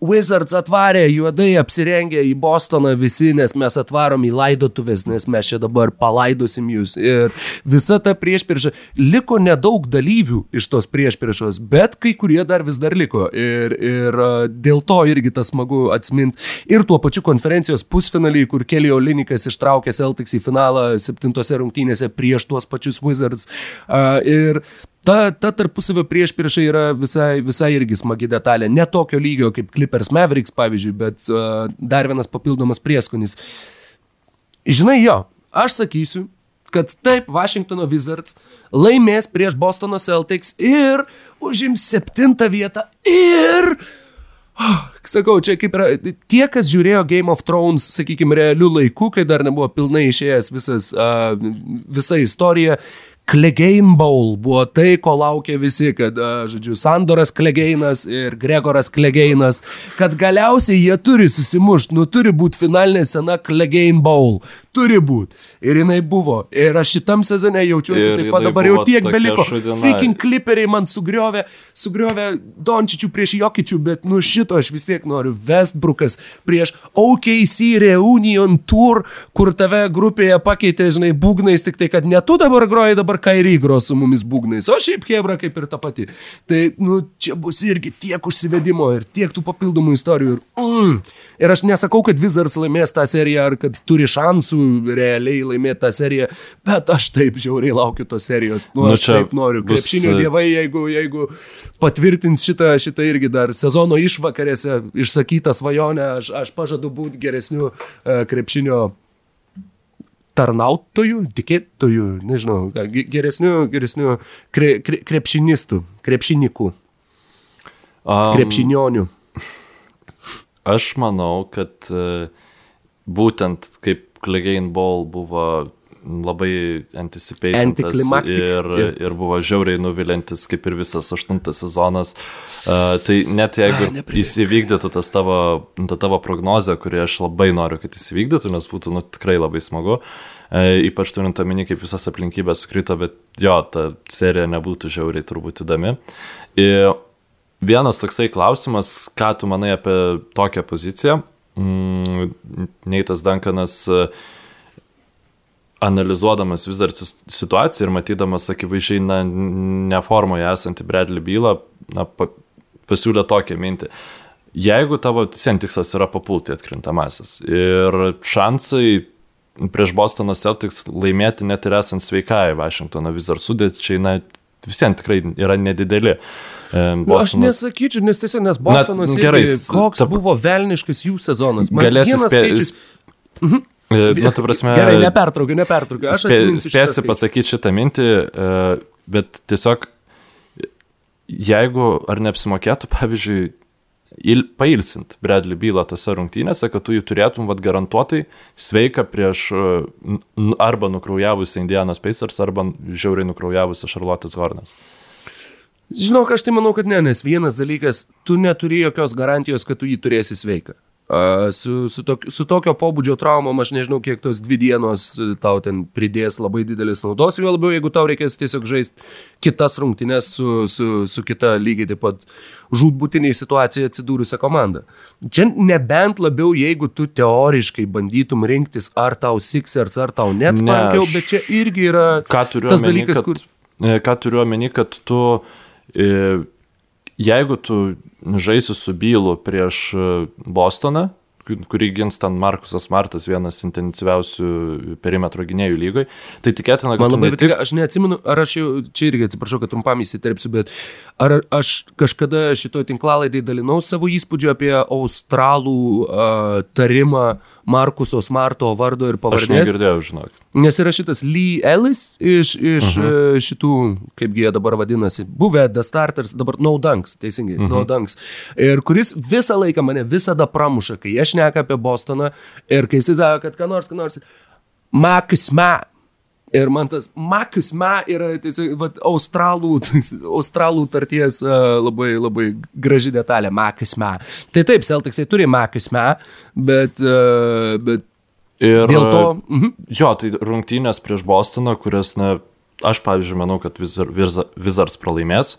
Wizards atvarė juodai apsirengę į Bostoną visi, nes mes atvarom į laidotuvės, nes mes čia dabar palaidosim jūs. Ir visa ta priešpriešą, liko nedaug dalyvių iš tos priešpriešos, bet kai kurie dar vis dar liko. Ir, ir dėl to irgi tas smagu atsiminti. Ir tuo pačiu konferencijos pusfinalį, kur Kelio Linikas ištraukė Celtics į finalą septintose rungtynėse prieš tuos pačius Wizards. Ir ta, ta tarpusavio priešprieša yra visai, visai irgi smagi detalė. Ne tokio lygio kaip Clippers Mavericks, pavyzdžiui, bet uh, dar vienas papildomas prieskonis. Žinai, jo, aš sakysiu, kad taip, Washingtono Wizards laimės prieš Bostono Celtics ir užims septintą vietą ir... Sakau, čia kaip yra, tie, kas žiūrėjo Game of Thrones, sakykime, realių laikų, kai dar nebuvo pilnai išėjęs visas, uh, visa istorija, Klegein Bowl buvo tai, ko laukė visi, kad, žodžiu, Sandoras Klegeinas ir Gregoras Klegeinas, kad galiausiai jie turi susimušti, nu turi būti finalinė sena Klegein Bowl, turi būti. Ir jinai buvo. Ir aš šitam sezone jaučiuosi Ir taip pat dabar jau tiek beliko. Freaking kliperiai man sugriovė, sugriovė Dončičių prieš Jokičių, bet nu šito aš vis tiek noriu. Westbrookas prieš OKC Reunion Tour, kur tave grupėje pakeitė, žinai, būgnais, tik tai, kad ne tu dabar groji, dabar Kairį gros su mumis būgnais, o šiaip Hebra kaip ir ta pati. Tai, nu, čia bus irgi tiek užsivedimo ir tiek tų papildomų istorijų. Ir, mm, ir aš nesakau, kad Wizards laimės tą seriją ar kad turi šansų realiai laimėti tą seriją, bet aš taip žiauriai laukiu tos serijos. Nu, Nu, aš taip noriu. bus, Krepšinio e, dievai, jeigu, jeigu patvirtins šitą, šitą irgi dar sezono išvakarėse išsakytą svajonę, aš, aš pažadu būti geresniu e, krepšinio tarnautojų, tikėtojų, nežinau, ge- geresniu, geresniu kre, kre, krepšinistų, krepšinikų, Um, krepšinionių. Aš manau, kad e, būtent kaip Clegane Ball buvo labai Anticlimactic, ir, ir buvo žiauriai nuvilintis, kaip ir visas aštuntas sezonas. Uh, tai net jeigu Ai, nepridėk. įsivykdytų tas tavo, ta tavo prognozė, kurį aš labai noriu, kad įsivykdytų, nes būtų nu, tikrai labai smagu. Uh, ypač turint omeny, kaip visas aplinkybės sukrito, bet jo, ta serija nebūtų žiauriai turbūt įdomi. Ir Vienas toksai klausimas, ką tu manai apie tokią poziciją. Mm, Neitas Dankanas e, analizuodamas vis dar situaciją ir matydamas akivaizdžiai na, neformoje esantį Bradley bylą, na, pa, pasiūlė tokią mintį. Jeigu tavo tikslas yra papulti atkrintamasis ir šansai prieš Bostono Celtics laimėti net ir esant sveikai Vašingtono vis dar sudėčiai, na, visiems tikrai yra nedideli. Bostonas... Nu, aš nesakyčiau, nes tiesiog, nes Bostonas Na, gerai, koks ta... buvo velniškas jų sezonas. Man galėsi spė... skaičius... Mhm. Na, tu prasme. Gerai, nepertraukiu, nepertraukiu. Aš spė, spėsiu pasakyti šitą mintį, bet tiesiog, jeigu ar neapsimokėtų, pavyzdžiui, il, pailsint Bradley bylą tose rungtynėse, kad tu jį turėtum vat, garantuotai sveiką prieš arba nukraujavusią Indianos Pacers, arba žiauriai nukraujavusią Charlotte's Hornets. Žinok, aš tai manau, kad ne, nes vienas dalykas, tu neturi jokios garantijos, kad tu jį turėsi sveiką. Su, su, tok, su tokio pobūdžio traumom aš nežinau, kiek tos dvi dienos e, tau ten pridės labai didelis naudos, jo labiau, jeigu tau reikės tiesiog žaisti kitas rungtynes su, su, su kita lygiai taip pat žudbūtiniai situacijai atsidūrusią komandą. Čia nebent labiau, jeigu tu teoriškai bandytum rinktis, ar tau Sixers, ar tau net smarkiau, ne, aš... bet čia irgi yra tas omeny, dalykas, kad, kur... E, ką turiu omeny, kad tu e, jeigu tu žaisi su bylu prieš e, Bostoną, kurį gins ten Markusas Martas, vienas intensyviausių perimetro gynėjų lygoje. Tai tikėtina, kad... Man labai patinka, tik... aš neatsimenu, ar aš jau, čia irgi atsiprašau, kad trumpam įsiterpsiu, bet ar aš kažkada šitoje tinklalaidai dalinau savo įspūdžių apie australų uh, tarimą Markuso Smarto vardo ir pavardės. Aš negirdėjau, žinok. Nes yra šitas Lee Ellis iš, iš uh -huh. E, šitų, kaipgi jie dabar vadinasi, buvę The Starters, dabar No Dunks, teisingai, uh -huh. No mhm. Dunks. Ir kuris visą laiką mane visada pramuša, kai aš neka apie Bostoną ir kai jis sako, kad ką nors, ką nors. Makas Ma. Ir man tas Makas Ma yra tiesiog vat, australų, australų tarties uh, labai, labai graži detalė. Makas Ma. Tai taip, Celticsai turi Makas Ma, bet, uh, bet Ir dėl to. Uh -huh. Jo, tai rungtynės prieš Bostoną, kurias, na, aš pavyzdžiui, manau, kad Wizards pralaimės.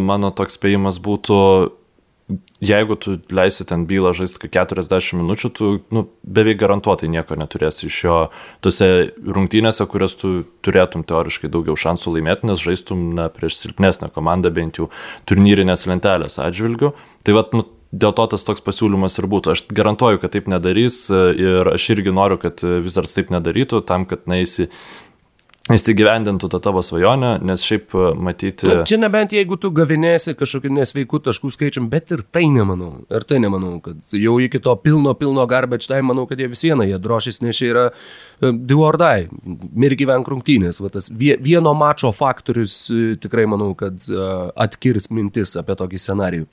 Mano toks spėjimas būtų jeigu tu leisi ten bylą žaisti 40 minučių, tu nu, beveik garantuotai nieko neturėsi iš jo tose rungtynėse, kurias tu turėtum teoriškai daugiau šansų laimėti, nes žaistum na, prieš silpnesnę komandą bent jau turnyrinės lentelės atžvilgių. Tai vat, nu, dėl to tas toks pasiūlymas ir būtų. Aš garantuoju, kad taip nedarys ir aš irgi noriu, kad vis dar taip nedarytų, tam, kad naisi įsigyvendintų tą tavo svajonę, nes šiaip e, matyti... Na, čia nebent jeigu tu gavinėsi kažkokiu nesveiku taškų skaičium, bet ir tai nemanau. Ir tai nemanau, kad jau iki to pilno, pilno garbage time, manau, kad jie vis viena, jie drošis nešia yra uh, do or die, mir gyvenk rungtynės. Va, tas vieno mačo faktorius uh, tikrai manau, kad uh, atkirs mintis apie tokį scenarijų.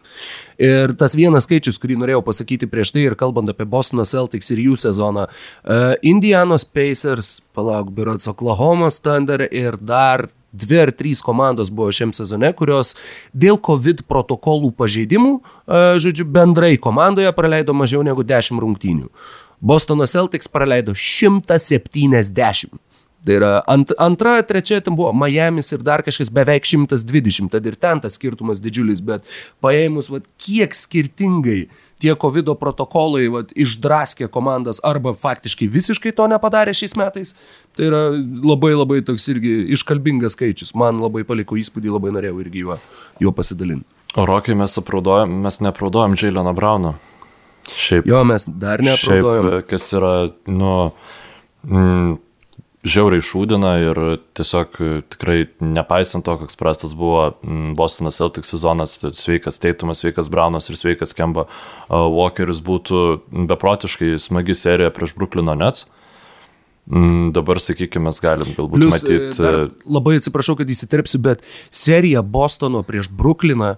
Ir tas vienas skaičius, kurį norėjau pasakyti prieš tai ir kalbant apie Bostono Celtics ir jų sezoną, uh, Indianos Pacers, palauk, Birots Oklahoma Thunder ir dar dvi ar trys komandos buvo šiam sezone, kurios dėl COVID protokolų pažeidimų, uh, žodžiu, bendrai komandoje praleido mažiau negu 10 rungtynių. Bostono Celtics praleido 170. Tai yra ant, antra, trečia, ten buvo Miami's ir dar kažkas beveik 120, tad ir ten tas skirtumas didžiulis, bet paėmus, vat, kiek skirtingai tie COVID protokolai vat, išdraskė komandas arba faktiškai visiškai to nepadarė šiais metais, tai yra labai labai toks irgi iškalbingas skaičius. Man labai paliko įspūdį, labai norėjau irgi juo, juo pasidalinti. O rokai mes, mes neapraudojom Džiaileno Brauno. Šiaip. Jo, mes dar neapraudojom. Šiaip, kas yra, nu... Mm, žiauriai šūdina ir tiesiog e, tikrai nepaisant to, koks prastas buvo Bostonas Celtics sezonas, sveikas Teitumas, sveikas Braunas ir sveikas Kemba Walkeris būtų beprotiškai smagi serija prieš Bruklino Nets. Dabar, sakykime, mes galim galbūt Plius, e, matyti. E, labai atsiprašau, kad įsiterpsiu, bet serija Bostono prieš Brukliną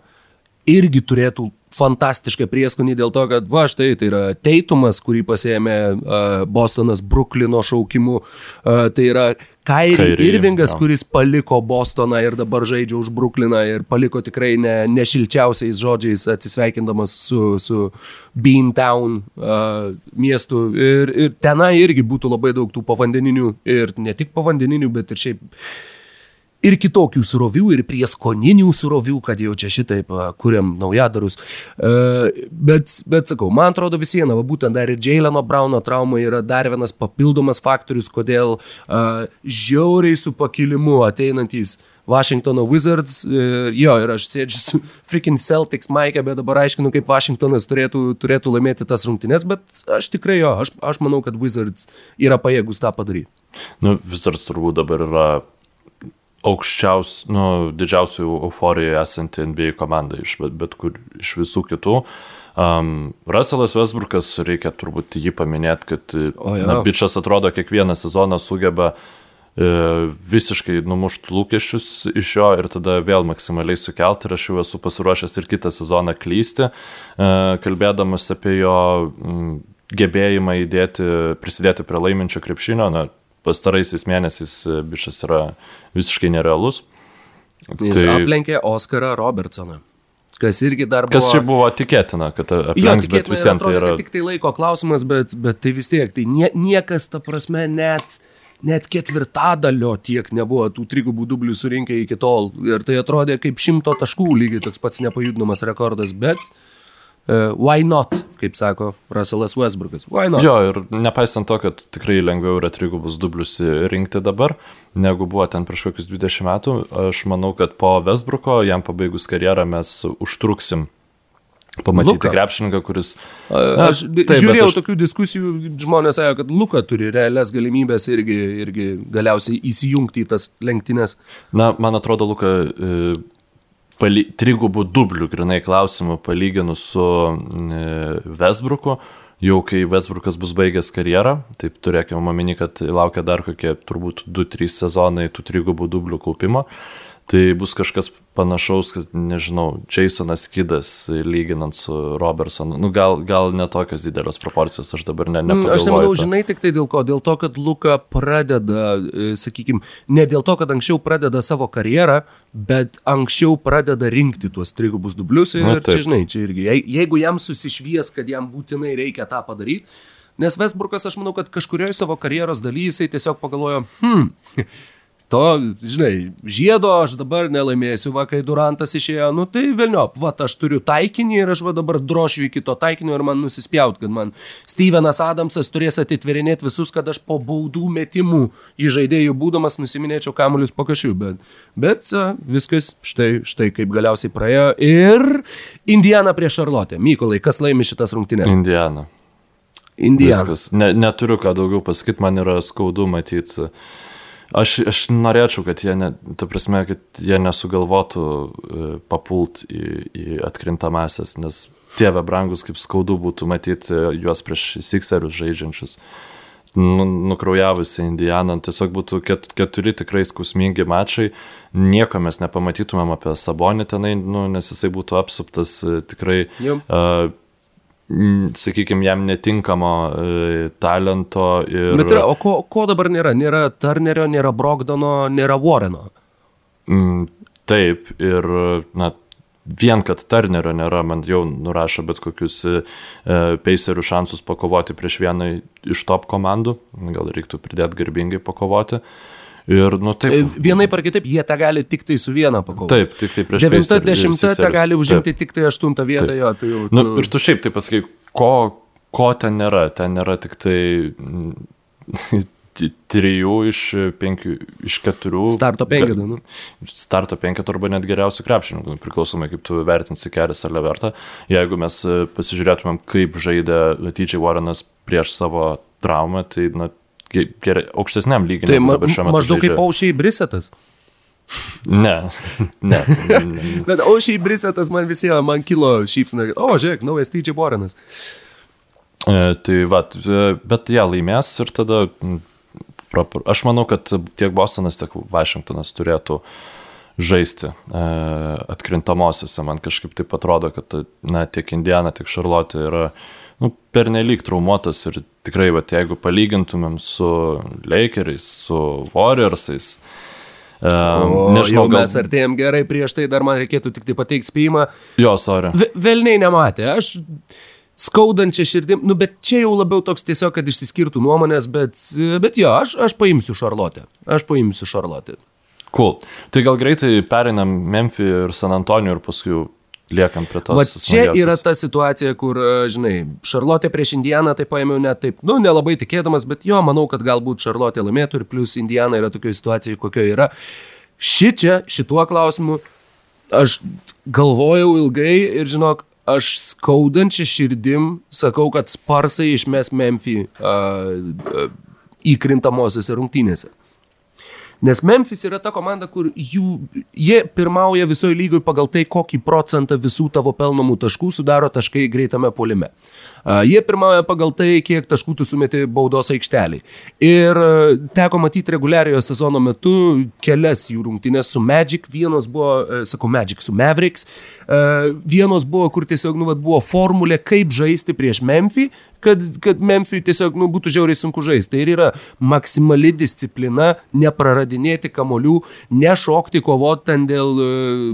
irgi turėtų fantastišką prieskonį dėl to, kad va štai tai yra Teitumas, kurį pasėmė uh, Bostonas Bruklino šaukimu, uh, tai yra Kairi Irvingas, ja. kuris paliko Bostoną ir dabar žaidžia už Brukliną ir paliko tikrai ne, nešilčiausiais žodžiais atsisveikindamas su, su Beantown uh, miestu. Ir, ir tenai irgi būtų labai daug tų povandeninių ir ne tik povandeninių, bet ir šiaip ir kitokių surovių, ir prieskoninių surovių, kad jau čia šitaip kuriam naujadarus. E, bet, bet sakau, man atrodo vis viena, būtent dar ir Jaileno Brauno trauma yra dar vienas papildomas faktorius, kodėl žiauriai su pakilimu ateinantys Washingtono Wizards. Ir jo, ir aš sėdžiu su freaking Celtics Mike, bet dabar aiškinu, kaip Washingtonas turėtų, turėtų laimėti tas rungtynes, bet aš tikrai jo, aš, aš manau, kad Wizards yra pajėgus tą padaryti. Nu, Wizards turbūt dabar yra aukščiaus, nu, didžiausių euforijoje esanti NBA komanda iš, bet, bet kur, iš visų kitų. Um, Russellas Westbrookas, reikia turbūt jį paminėti, kad O, jo. na, bičias atrodo kiekvieną sezoną sugeba e, visiškai numušti lūkesčius iš jo ir tada vėl maksimaliai sukelti ir aš jau esu pasiruošęs ir kitą sezoną klysti, e, kalbėdamas apie jo m, gebėjimą įdėti, prisidėti prie laiminčio krepšinio, na, pastaraisiais mėnesiais e, bičias yra visiškai nerealus. Jis tai... aplenkė Oskarą Robertsoną. Kas irgi dar buvo... Kas čia buvo tikėtina, kad aplenks, bet tikėtina ir visiems tai atrodo, yra... kad Tik tai laiko klausimas, bet, bet tai vis tiek, tai nie, niekas, ta prasme, net, net ketvirtadalio tiek nebuvo tų trigubų dublių surinkę iki tol. Ir tai atrodė kaip šimto taškų lygiai toks pats nepajudinamas rekordas, bet uh, why not, kaip sako Russellas Westbrookas. Why not? Jo, ir nepaisant to, kad tikrai lengviau yra trigubus dublius rinkti dabar, negu buvo ten prieš kokius 20 metų, aš manau, kad po Westbrooko, jam pabaigus karjerą, mes užtruksim pamatyti Luka. krepšininką, kuris... A, Aš taip, žiūrėjau aš... tokių diskusijų, žmonės sako, kad Luka turi realias galimybės irgi, irgi galiausiai įsijungti į tas lenktynės. Na, man atrodo, Luka, e, pali, trigubų dublių, grinai klausimų, palyginus su e, Westbrooku, jau kai Westbrookas bus baigęs karjerą, taip turėkime omeny, kad laukia dar kokie turbūt 2-3 sezonai tų trigubų dublių kaupimo. Tai bus kažkas panašaus, kad, nežinau, Jasonas Kidas, lyginant su Robertsonu. Nu, gal, gal netokios didelės proporcijos, aš dabar ne, Mm, nepagalvoju. Aš nemanau, to. žinai, tik tai dėl ko? Dėl to, kad Luka pradeda, sakykime, ne dėl to, kad anksčiau pradeda savo karjerą, bet anksčiau pradeda rinkti tuos trigubus dublius ir Na, čia, taip. žinai, čia irgi, jei- jeigu jam susišvies, kad jam būtinai reikia tą padaryti, nes Westbrook'as, aš manau, kad kažkurioje savo karjeros dalyje jisai tiesiog pagalvojo, hmm, to, žinai, žiedo aš dabar nelaimėsiu, va, kai Durantas išėjo, nu tai vėliop, va, aš turiu taikinį ir aš va dabar drošiu iki to taikinio ir man nusispjaut, kad man Stevenas Adamsas turės atitverinėti visus, kad aš po baudų metimų į žaidėjų būdamas nusiminėčiau kamuolius po kažkiu, bet, bet viskas štai, štai kaip galiausiai praėjo ir Indiana prieš Šarlotę. Mykolai, kas laimi šitas rungtynės? Indiana. Indiana. Viskas. Ne, neturiu ką daugiau pasakyti, man yra skaudu matyti. Aš, aš norėčiau, kad jie, ne, ta prasme, kad jie nesugalvotų e, papult į, į atkrintamasias, nes tėve brangus, kaip skaudu būtų matyti juos prieš Sixerius žaidžiančius. Nu, nukraujavusi Indianą, tiesiog būtų ket, keturi tikrai skausmingi mačai, nieko mes nepamatytumėm apie Sabonį tenai, nu, nes jisai būtų apsuptas e, tikrai Jau. uh, sakykime, jam netinkamo e, talento ir... Bet yra, o ko, ko dabar nėra? Nėra Turnerio, nėra Brogdano, nėra Warreno. Mm, taip, ir, na, vien, kad Turnerio nėra, man jau nurašo bet kokius e, peiserių šansus pakovoti prieš vieną iš top komandų, gal reiktų pridėti garbingai pakovoti. Ir, nu, taip. Vienai par kitaip, jie tą gali tik tai su viena pakovoti. Taip, tik tai prieš Devinta, Pacers ir dešimta, tą Sixers. gali užimti Taip. tik tai aštuntą vietą, Taip. jo, tai jau. Nu, ir tu šiaip taip pasakai, ko, ko ten nėra? Ten nėra tik tai mm, trijų iš penkių, iš keturių. Starto penketo, nu. Starto penketo arba net geriausių krepšininkų, nu, priklausomai kaip tu vertinsi Keris ar Levertą. Jeigu mes e, pasižiūrėtumėm, kaip žaidė TJ Warrenas prieš savo traumą, tai na, gerai, aukštesniam lygiui. Tai ma, maždaug kaip aušiai brisetas. Ne, ne. ne, ne. Bet aušiai brisetas man visiems, man kilo šypsna, o, žiūrėk, naujas TJ Warrenas. E, tai va, bet jie laimės ir tada, aš manau, kad tiek Bostonas, tiek Vašingtonas turėtų žaisti e, atkrintamosiose. Man kažkaip taip atrodo, kad na, tiek Indiana, tiek Šarlotė yra nu, pernelyg traumuotas ir tikrai, va, jeigu palygintumėm su Lakeriais, su Warriorsais, e, O, nežinau, jau gal... mes artėjom gerai, prieš tai dar man reikėtų tik tai pateikti spėjimą. Jo, sorry. Ve- Velniai nematė, aš skaudančia širdim, nu bet čia jau labiau toks tiesiog, kad išsiskirtų nuomonės, bet, bet jo, aš, aš paimsiu Šarlotę. Aš paimsiu Šarlotę. Cool. Tai gal greitai perinam Memphį ir San Antonijų ir paskui liekam prie tos. Va čia smagiausios. yra ta situacija, kur, e, žinai, Šarlotė prieš Indianą tai paėmiau net taip, nu, nelabai tikėdamas, bet jo, manau, kad galbūt Šarlotė laimėtų ir plus Indiana yra tokioje situacijoje, kokioje yra. Šičia, šituo klausimu, aš galvojau ilgai ir žinok, aš skaudančią širdim sakau, kad Sparsai išmes Memphį uh, įkrintamosiose rungtynėse. Nes Memphis yra ta komanda, kur jų, jie pirmauja visoje lygoje pagal tai, kokį procentą visų tavo pelnomų taškų sudaro taškai greitame polime. Jie pirmauja pagal tai, kiek taškų tu sumeti baudos aikšteliai. Ir teko matyti reguliariojo sezono metu kelias jų rungtynės su Magic, vienos buvo, e, sakau, Magic su Mavericks, vienos buvo, kur tiesiog, nu, vat, buvo formulė, kaip žaisti prieš Memphį kad, kad Memphijui tiesiog nu, būtų žiauriai sunku žaisti. Tai ir yra maksimali disciplina, nepraradinėti kamolių, nešokti kovoti ten dėl e,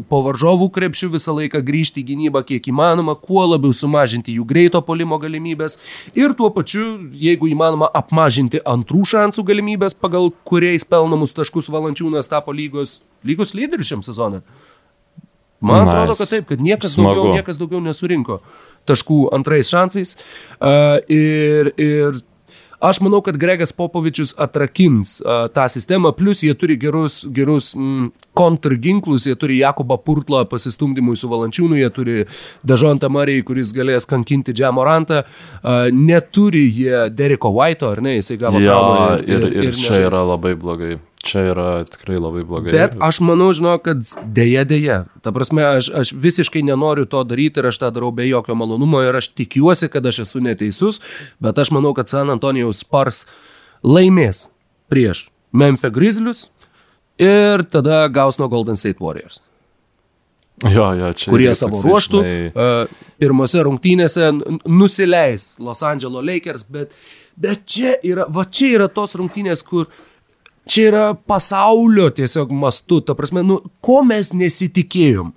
po varžovų krepšių visą laiką grįžti į gynybą kiek įmanoma, kuo labiau sumažinti jų greito polimo galimybės ir tuo pačiu, jeigu įmanoma, apmažinti antrų šansų galimybės, pagal kuriais pelnamus taškus valančiūnas tapo lygos, lygos lyderiu šiam sezonui. Man nice. atrodo, kad taip, kad niekas Smagu. daugiau, niekas daugiau nesurinko taškų antrais šansais. Uh, ir, ir Aš manau, kad Gregas Popovičius atrakins uh, tą sistemą, plus jie turi gerus, gerus mm, kontrginklus, jie turi Jakobą Purtlą pasistumdymui su Valančiūnu, jie turi Dažontą Marijai, kuris galės kankinti Džemorantą, uh, neturi jie Deriko White'o, ar ne, jisai gavo ja, traumą. Ir, ir, ir, ir čia yra labai blogai. Čia yra tikrai labai blogai. Bet aš manau, žinau, kad dėja, dėja. Ta prasme, aš, aš visiškai nenoriu to daryti ir aš tą darau be jokio malonumo ir aš tikiuosi, kad aš esu neteisus, bet aš manau, kad San Antonijaus Spars laimės prieš Memphis Grizzlius ir tada gaus nuo Golden State Warriors. Jo, jo, čia kurie savo ruoštų uh, pirmose rungtynėse nusileis Los Angeles Lakers, bet, bet čia yra, va čia yra tos rungtynės, kur uh, čia yra pasaulio tiesiog mastu, ta prasme, nu, ko mes nesitikėjom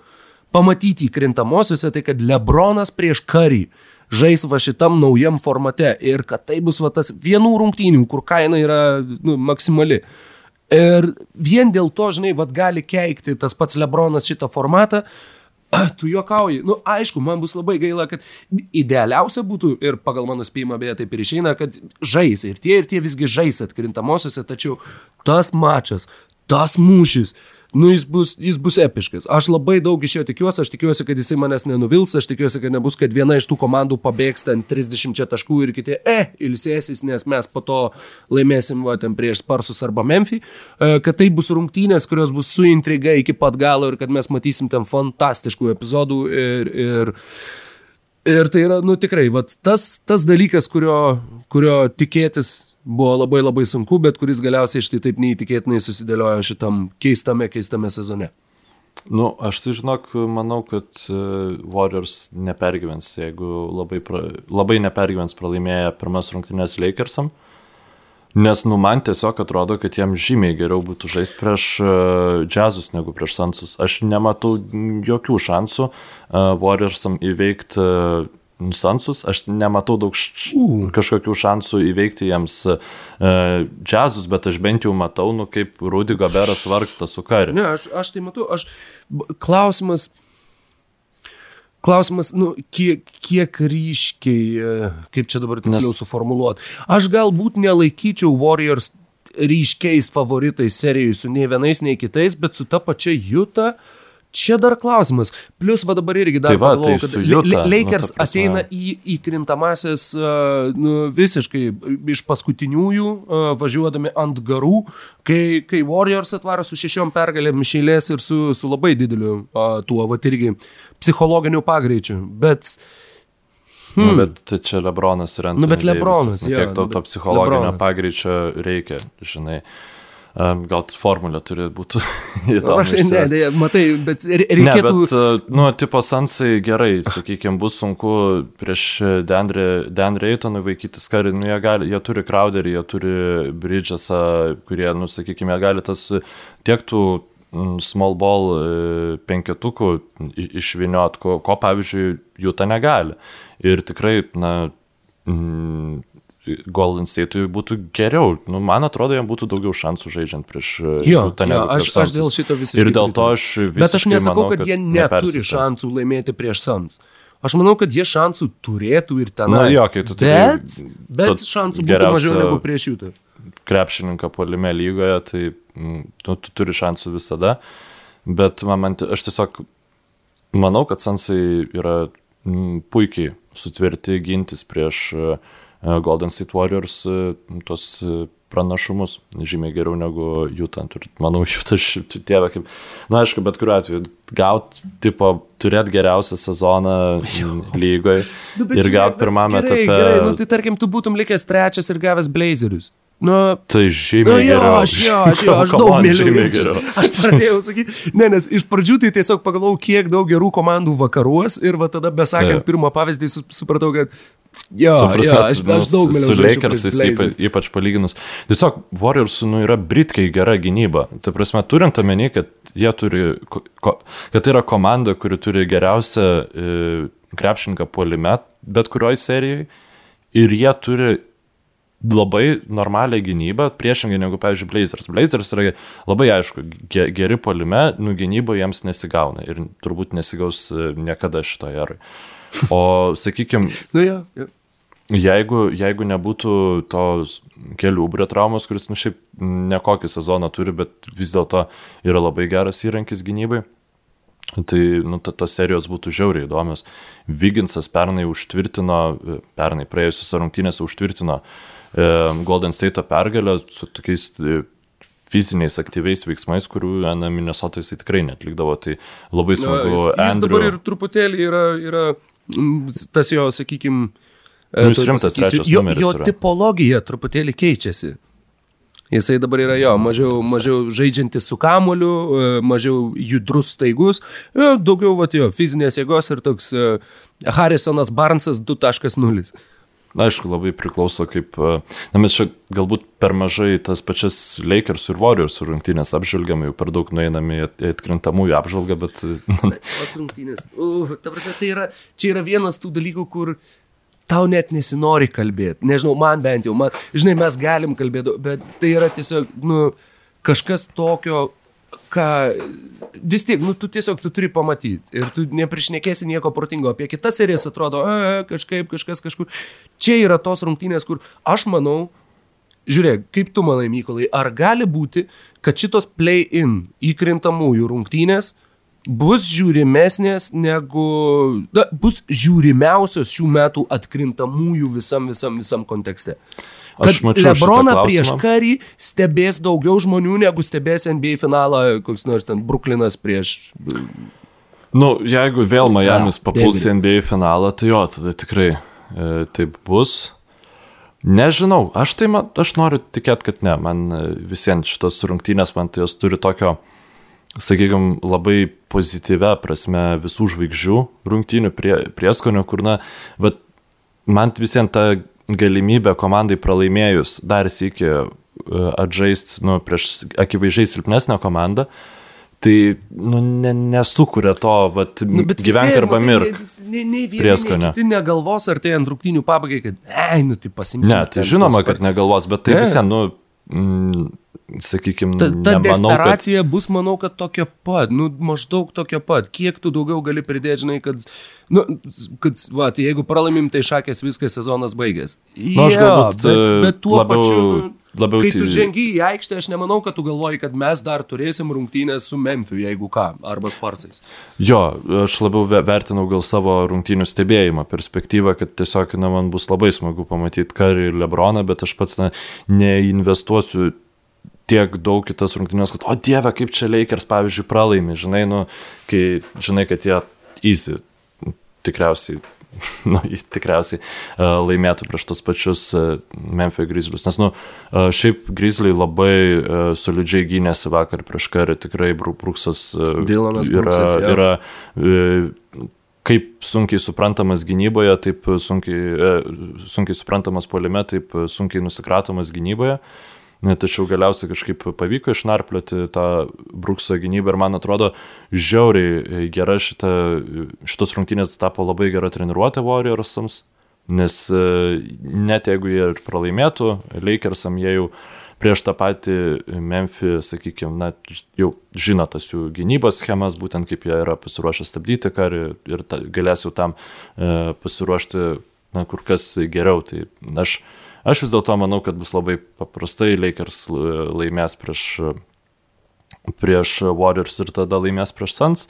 pamatyti įkrintamosiose, tai kad Lebronas prieš karį žais va šitam naujam formate ir kad tai bus va tas vienų rungtynių, kur kaina yra nu, maksimali. Ir vien dėl to, žinai, vad gali keikti tas pats Lebronas šitą formatą, tu juokauji. Nu, aišku, man bus labai gaila, kad idealiausia būtų, ir pagal mano spėjimą beje taip ir išeina, kad žais ir tie ir tie visgi žais atkrintamosiose, tačiau tas mačas, tas mūšis, nu jis bus, jis bus epiškas. Aš labai daug iš jo tikiuosi, aš tikiuosi, kad jisai manęs nenuvils, aš tikiuosi, kad nebus, kad viena iš tų komandų pabėgs ten 30 taškų ir kiti, e, ilsėsis, nes mes po to laimėsim va, ten prieš Sparsus arba Memphį, e, kad tai bus rungtynės, kurios bus su intriga iki pat galo ir kad mes matysim ten fantastiškų epizodų ir, ir Ir tai yra, nu tikrai, vat, tas, tas dalykas, kurio, kurio tikėtis buvo labai labai sunku, bet kuris galiausiai štai taip neįtikėtinai susidėliojo šitam keistame, keistame sezone. Nu, aš tai žinok, manau, kad e, Warriors nepergyvens, jeigu labai, pra, labai nepergyvens pralaimėję pirmas rungtynės Lakersam. Nes, nu, man tiesiog atrodo, kad jam žymiai geriau būtų žaisti prieš uh, Jazzus negu prieš Sansus. Aš nematau jokių šansų uh, Warriorsam įveikti Sansus, aš nematau daug š... uh. kažkokių šansų įveikti jiems uh, džiazus, bet aš bent jau matau, nu, kaip Rudy Gaberas vargsta su kariu. Ne, aš, aš tai matau, aš klausimas, klausimas, nu, kiek, kiek ryškiai, e, kaip čia dabar tiksliau Nes... suformuluoti. Aš galbūt nelaikyčiau Warriors ryškiais favoritais serijai su nei vienais, nei kitais, bet su ta pačia Juta. Uh, Čia dar klausimas. Plus va dabar irgi dar tai va, pagalvojau, tai kad juta, nu, Lakers nu, ateina į įkrintamasis uh, nu, visiškai iš paskutiniųjų, važiuodami ant garų, kai, kai Warriors atvaro su šešiom pergalėm išėlės ir su, su labai dideliu tuo, va irgi psichologiniu pagreičiu. Bet Hmm. Nu, bet tai čia Lebronas yra. Nu, bet Lebronas, nu, kiek to, to psichologinio Lebronas. pagreičio reikia, žinai. Uh, Gal formulė turi būti įdomi. Ne, ne, matai, bet reikėtų... Ne, bet, nu, tipo Sansai gerai, sakykime, bus sunku prieš Dandre Eitonui vaikytis karį, nu, jie, gali, jie turi Crowderį, jie turi Bridgesą, kurie, nu, sakykime, jie gali tas tiek tų small ball e, penketukų išviniot, ko, ko pavyzdžiui, jų ta negali. Ir tikrai, na, mm, Golden State'ui būtų geriau. Nu, man atrodo, jam būtų daugiau šansų žaidžiant prieš e, jo, aš, aš dėl šito visiškai. Ir dėl to aš visiškai. Bet aš nesakau, manau, kad, kad jie neturi šansų laimėti prieš Sans. Aš manau, kad jie šansų turėtų ir ten. Na, jo, kai tu bet, bet šansų būtų mažiau negu prieš jų. krepšininką polime lygoje, tai mm, tu, tu turi šansų visada. Bet man, man, aš tiesiog manau, kad Sansai yra mm, puikiai sutvirti gintis prieš uh, Golden State Warriors uh, tos uh, pranašumus žymiai geriau negu. Ir manau, Jutas, tėvė, kaip, na aišku, bet kuriuo atveju, gauti, tipo, turėti geriausią sezoną lygoje nu, ir gauti pirmame etape. Gerai, nu, tai tarkim, tu būtum likęs trečias ir gavęs Blazerius. Nu, tai žymiai nu, jo, geriau. Aš, jo, aš, jo, aš daug jaučiuosi. Aš pradėjau sakyti, ne, nes iš pradžių tai tiesiog pagalvojau, kiek daug gerų komandų vakaruos ir va tada besakant pirmą pavyzdį supratau, kad Jo, prasme, jo, aš, aš daug mieliau. Su Lakersais ypač, ypač palyginus. Tiesiog Warriors nu, yra britkiai gera gynyba. Tai prasme, turint omeny, kad jie turi, ko, kad tai yra komanda, kuri turi geriausią e, krepšinką puolime bet kurioj serijai ir jie turi labai normalią gynybą, priešingai negu, pavyzdžiui, Blazers. Blazers yra labai aišku, geri polime, nu gynybo jiems nesigauna ir turbūt nesigaus e, niekada šitoje eroje. O, sakykime, nu, ja, ja. jeigu, jeigu nebūtų tos kelių ubrio traumos, kuris, nu, šiaip nekokį sezoną turi, bet vis dėlto yra labai geras įrankis gynybai, tai, nu, tos serijos būtų žiauriai įdomios. Viginsas pernai užtvirtino, pernai praėjusios rungtynėse užtvirtino e, Golden State pergalę su tokiais e, fiziniais aktyviais veiksmais, kurių Minnesota jisai tikrai netlikdavo. Tai labai smagu. Na, jis, jis Andrew... dabar ir truputėlį yra, yra tas jo, sakykime, nu, jis rimtas trečias jo, numeris. Jo yra. tipologija truputėlį keičiasi. Jisai dabar yra jo, mažiau, mažiau žaidžiantis su kamoliu, e, mažiau judrus staigus, e, daugiau vat, jo, fizinės jėgos ir toks Harrisonas Barnsas 2.0. Aišku, labai priklauso kaip, na mes čia galbūt per mažai tas pačias Lakers ir Warriors rungtynės apžvelgiam, jau per daug nueiname į atkrintamųjų apžvalgą, bet... Tas rungtynės. Uh, ta prasme, tai yra, čia yra vienas tų dalykų, kur tau net nesinori kalbėti. Nežinau, man bent jau, man, žinai, mes galim kalbėti, bet tai yra tiesiog, nu, kažkas tokio, ką vis tiek, nu, tu tiesiog tu turi pamatyti ir tu neprišnekėsi nieko protingo. Apie kitas serijas atrodo, a, kažkaip, kažkas kažkur. Čia yra tos rungtynės, kur aš manau, žiūrėk, kaip tu manai, Mykolai, ar gali būti, kad šitos play-in įkrintamųjų rungtynės bus žiūrimesnės negu, na, bus žiūrimiausios šių metų atkrintamųjų visam, visam, visam kontekste. Aš mačiau. Lebroną prieš karį stebės daugiau žmonių, negu stebės NBA finalą, koks nors ten Bruklinas prieš... Nu, jeigu vėl Miami's papuls į NBA finalą, tai jo, tada tikrai e, taip bus. Nežinau, aš tai, man, aš noriu tikėti, kad ne, man e, visiems šitos rungtynės, man tai jos turi tokio, sakykime, labai pozityvę prasme visų žvaigždžių rungtynių prie, prieskonio, kur, na, bet man visiems ta galimybę komandai pralaimėjus dar sėki e, atžaisti nu, prieš akivaizdžiai silpnesnę komandą, tai nu, ne, nesukuria to, vat, nu, gyvenk arba mirk. Nei, nei vieni, tai negalvos ar tai ant rūktinių pabaigai, kad, ei, nu tai pasimsi. Ne, tai žinoma, kad negalvos, bet tai visiems, nu, mm, sakykime, ta, ta nemanau, desperacija kad... bus, manau, kad tokia pat, nu, maždaug tokia pat. Kiek tu daugiau gali pridėti, žinai, kad, nu, kad, va, tai jeigu pralaimim, tai šakės viskas sezonas baigės. Nu, aš galbūt, bet, e, bet tuo labiau... pačiu labiau. Kai tu žengi į aikštę, aš nemanau, kad tu galvoji, kad mes dar turėsim rungtynės su Memphis, jeigu ką, arba Sparcais. Jo, aš labiau vertinau gal savo rungtynių stebėjimą, perspektyvą, kad tiesiog, na, man bus labai smagu pamatyti Karį ir Lebroną, bet aš pats, na, neinvestuosiu tiek daug kitas rungtynės, kad, o dieve, kaip čia Lakers, pavyzdžiui, pralaimi, žinai, nu, kai žinai, kad jie easy, tikriausiai, nu, tikriausiai uh, laimėtų prieš tos pačius uh, Memphis Grizzlius. Nes, nu, uh, šiaip Grizzliai labai solidžiai gynėsi vakar prieš karį, tikrai Bruksas yra, Bruksas, ja. yra kaip sunkiai suprantamas gynyboje, taip sunkiai, sunkiai suprantamas polime, taip sunkiai nusikratomas gynyboje. Uh, Tačiau galiausiai kažkaip pavyko išnarplioti tą Brukso gynybą ir man atrodo žiauriai gera šita, šitos rungtynės tapo labai gera treniruotė Warriorsams, nes e, net jeigu jie ir pralaimėtų, Lakersam jie jau prieš tą patį Memphis, sakykime, na, jau žino tas jų gynybos schemas, būtent kaip jie yra pasiruošę stabdyti karį ir ta, galės jau tam e, pasiruošti, na, kur kas geriau. Tai aš Aš vis dėlto manau, kad bus labai paprastai Lakers laimės prieš, prieš Warriors ir tada laimės prieš Suns,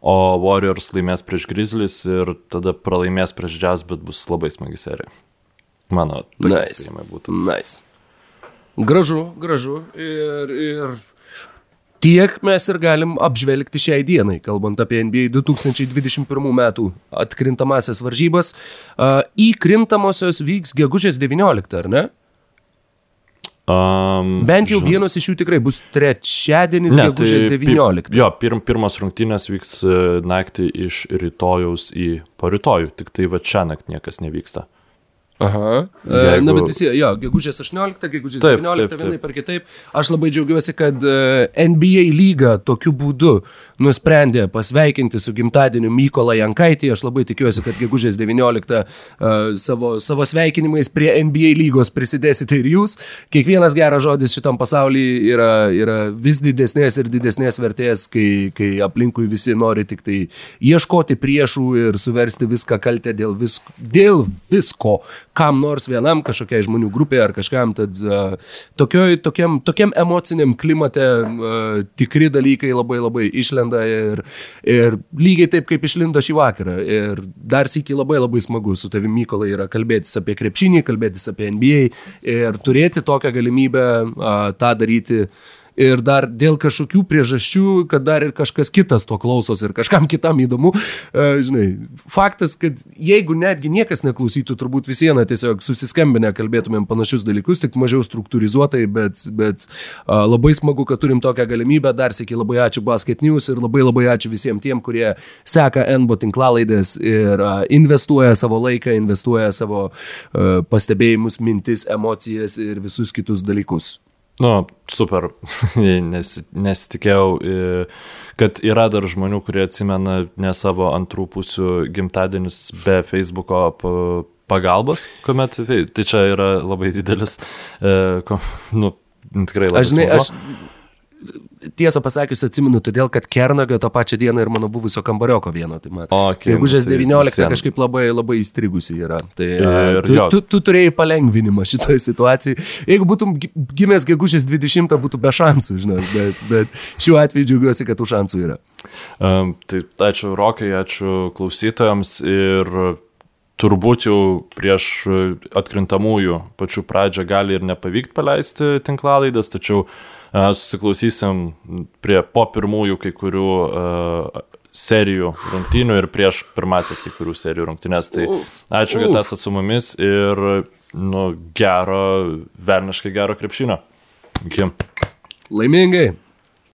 o Warriors laimės prieš Grizzlies ir tada pralaimės prieš Jazz, bet bus labai smagi serija. Mano Nice. spėjimai būtų. Nice. Gražu, gražu. Ir, ir tiek mes ir galim apžvelgti šiai dienai, kalbant apie NBA 2021 metų atkrintamasias varžybas. Įkrintamosios vyks gegužės 19, ar ne? Um, Bent jau vienos iš jų tikrai bus trečiadienis, Ne, gegužės tai 19. Pi, jo, pirm, pirmas rungtynės vyks e, naktį iš rytojaus į porytojų, tik tai va čia naktį niekas nevyksta. Aha. Jeigu... Jeigu- Na, bet visi, jo, gegužės 18, gegužės Taip, 19, taip, taip. vienai per kitaip. Aš labai džiaugiuosi, kad e, NBA lyga tokiu būdu nusprendė pasveikinti su gimtadieniu Mykolą Jankaitį. Aš labai tikiuosi, kad gegužės 19 uh, savo, savo sveikinimais prie NBA lygos prisidėsite ir jūs. Kiekvienas geras žodis šitam pasaulyje yra, yra vis didesnės ir didesnės vertės, kai, kai aplinkui visi nori tik tai ieškoti priešų ir suversti viską kaltę dėl, vis, dėl visko, kam nors vienam, kažkokiai žmonių grupėje ar kažkam. Tad uh, tokioj, tokiam, tokiam emociniam klimate uh, tikri dalykai labai labai išlenda ir, ir lygiai taip, kaip išlindo šį vakarą. Ir dar sėki labai labai smagu su tavimi, Mykolai, yra kalbėtis apie krepšinį, kalbėtis apie NBA ir turėti tokią galimybę tą daryti. Ir dar dėl kažkokių priežasčių, kad dar ir kažkas kitas to klausos ir kažkam kitam įdomu. Uh, žinai, faktas, kad jeigu netgi niekas neklausytų, turbūt visieną tiesiog susiskambinę kalbėtumėm panašius dalykus, tik mažiau struktūrizuotai, bet, bet uh, labai smagu, kad turim tokią galimybę. Dar sėki labai ačiū Basket News ir labai labai ačiū visiems tiem, kurie seka NBO tinklalaidės ir uh, investuoja savo laiką, investuoja savo uh, pastebėjimus, mintis, emocijas ir visus kitus dalykus. Nu, super, Nes, nesitikėjau, e, kad yra dar žmonių, kurie atsimena ne savo antrų pusių gimtadienius be Facebooko pa- pagalbos, kuomet, tai čia yra labai didelis, e, nu, tikrai labai Aš žinai, aš tiesą pasakius atsimenu, todėl kad Kernagio tą pačią dieną ir mano buvusio kambarioko vieno, tai matai. Okei, Gegužės tai 19 visiem. kažkaip labai, labai įstrigusi yra. Tai Ir tu, jo. tu, tu turėjai palengvinimą šitoje situacijoje. Jeigu būtum gi- gimęs gegužės 20, būtų be šansų, žinai, bet, bet šiuo atveju džiaugiuosi, kad tų šansų yra. Um, tai ačiū Rokai, ačiū klausytojams ir turbūt jau prieš atkrintamųjų pačių pradžią gali ir nepavykti paleisti tinklalaidės, tačiau uh, susiklausysim prie po pirmųjų kai kurių serijų rungtynių ir prieš pirmasis kai kurių serijų rungtynės. Tai ačiū, kad esate su mumis ir nu, gero, verniškai gero krepšinio. Iki. Laimingai.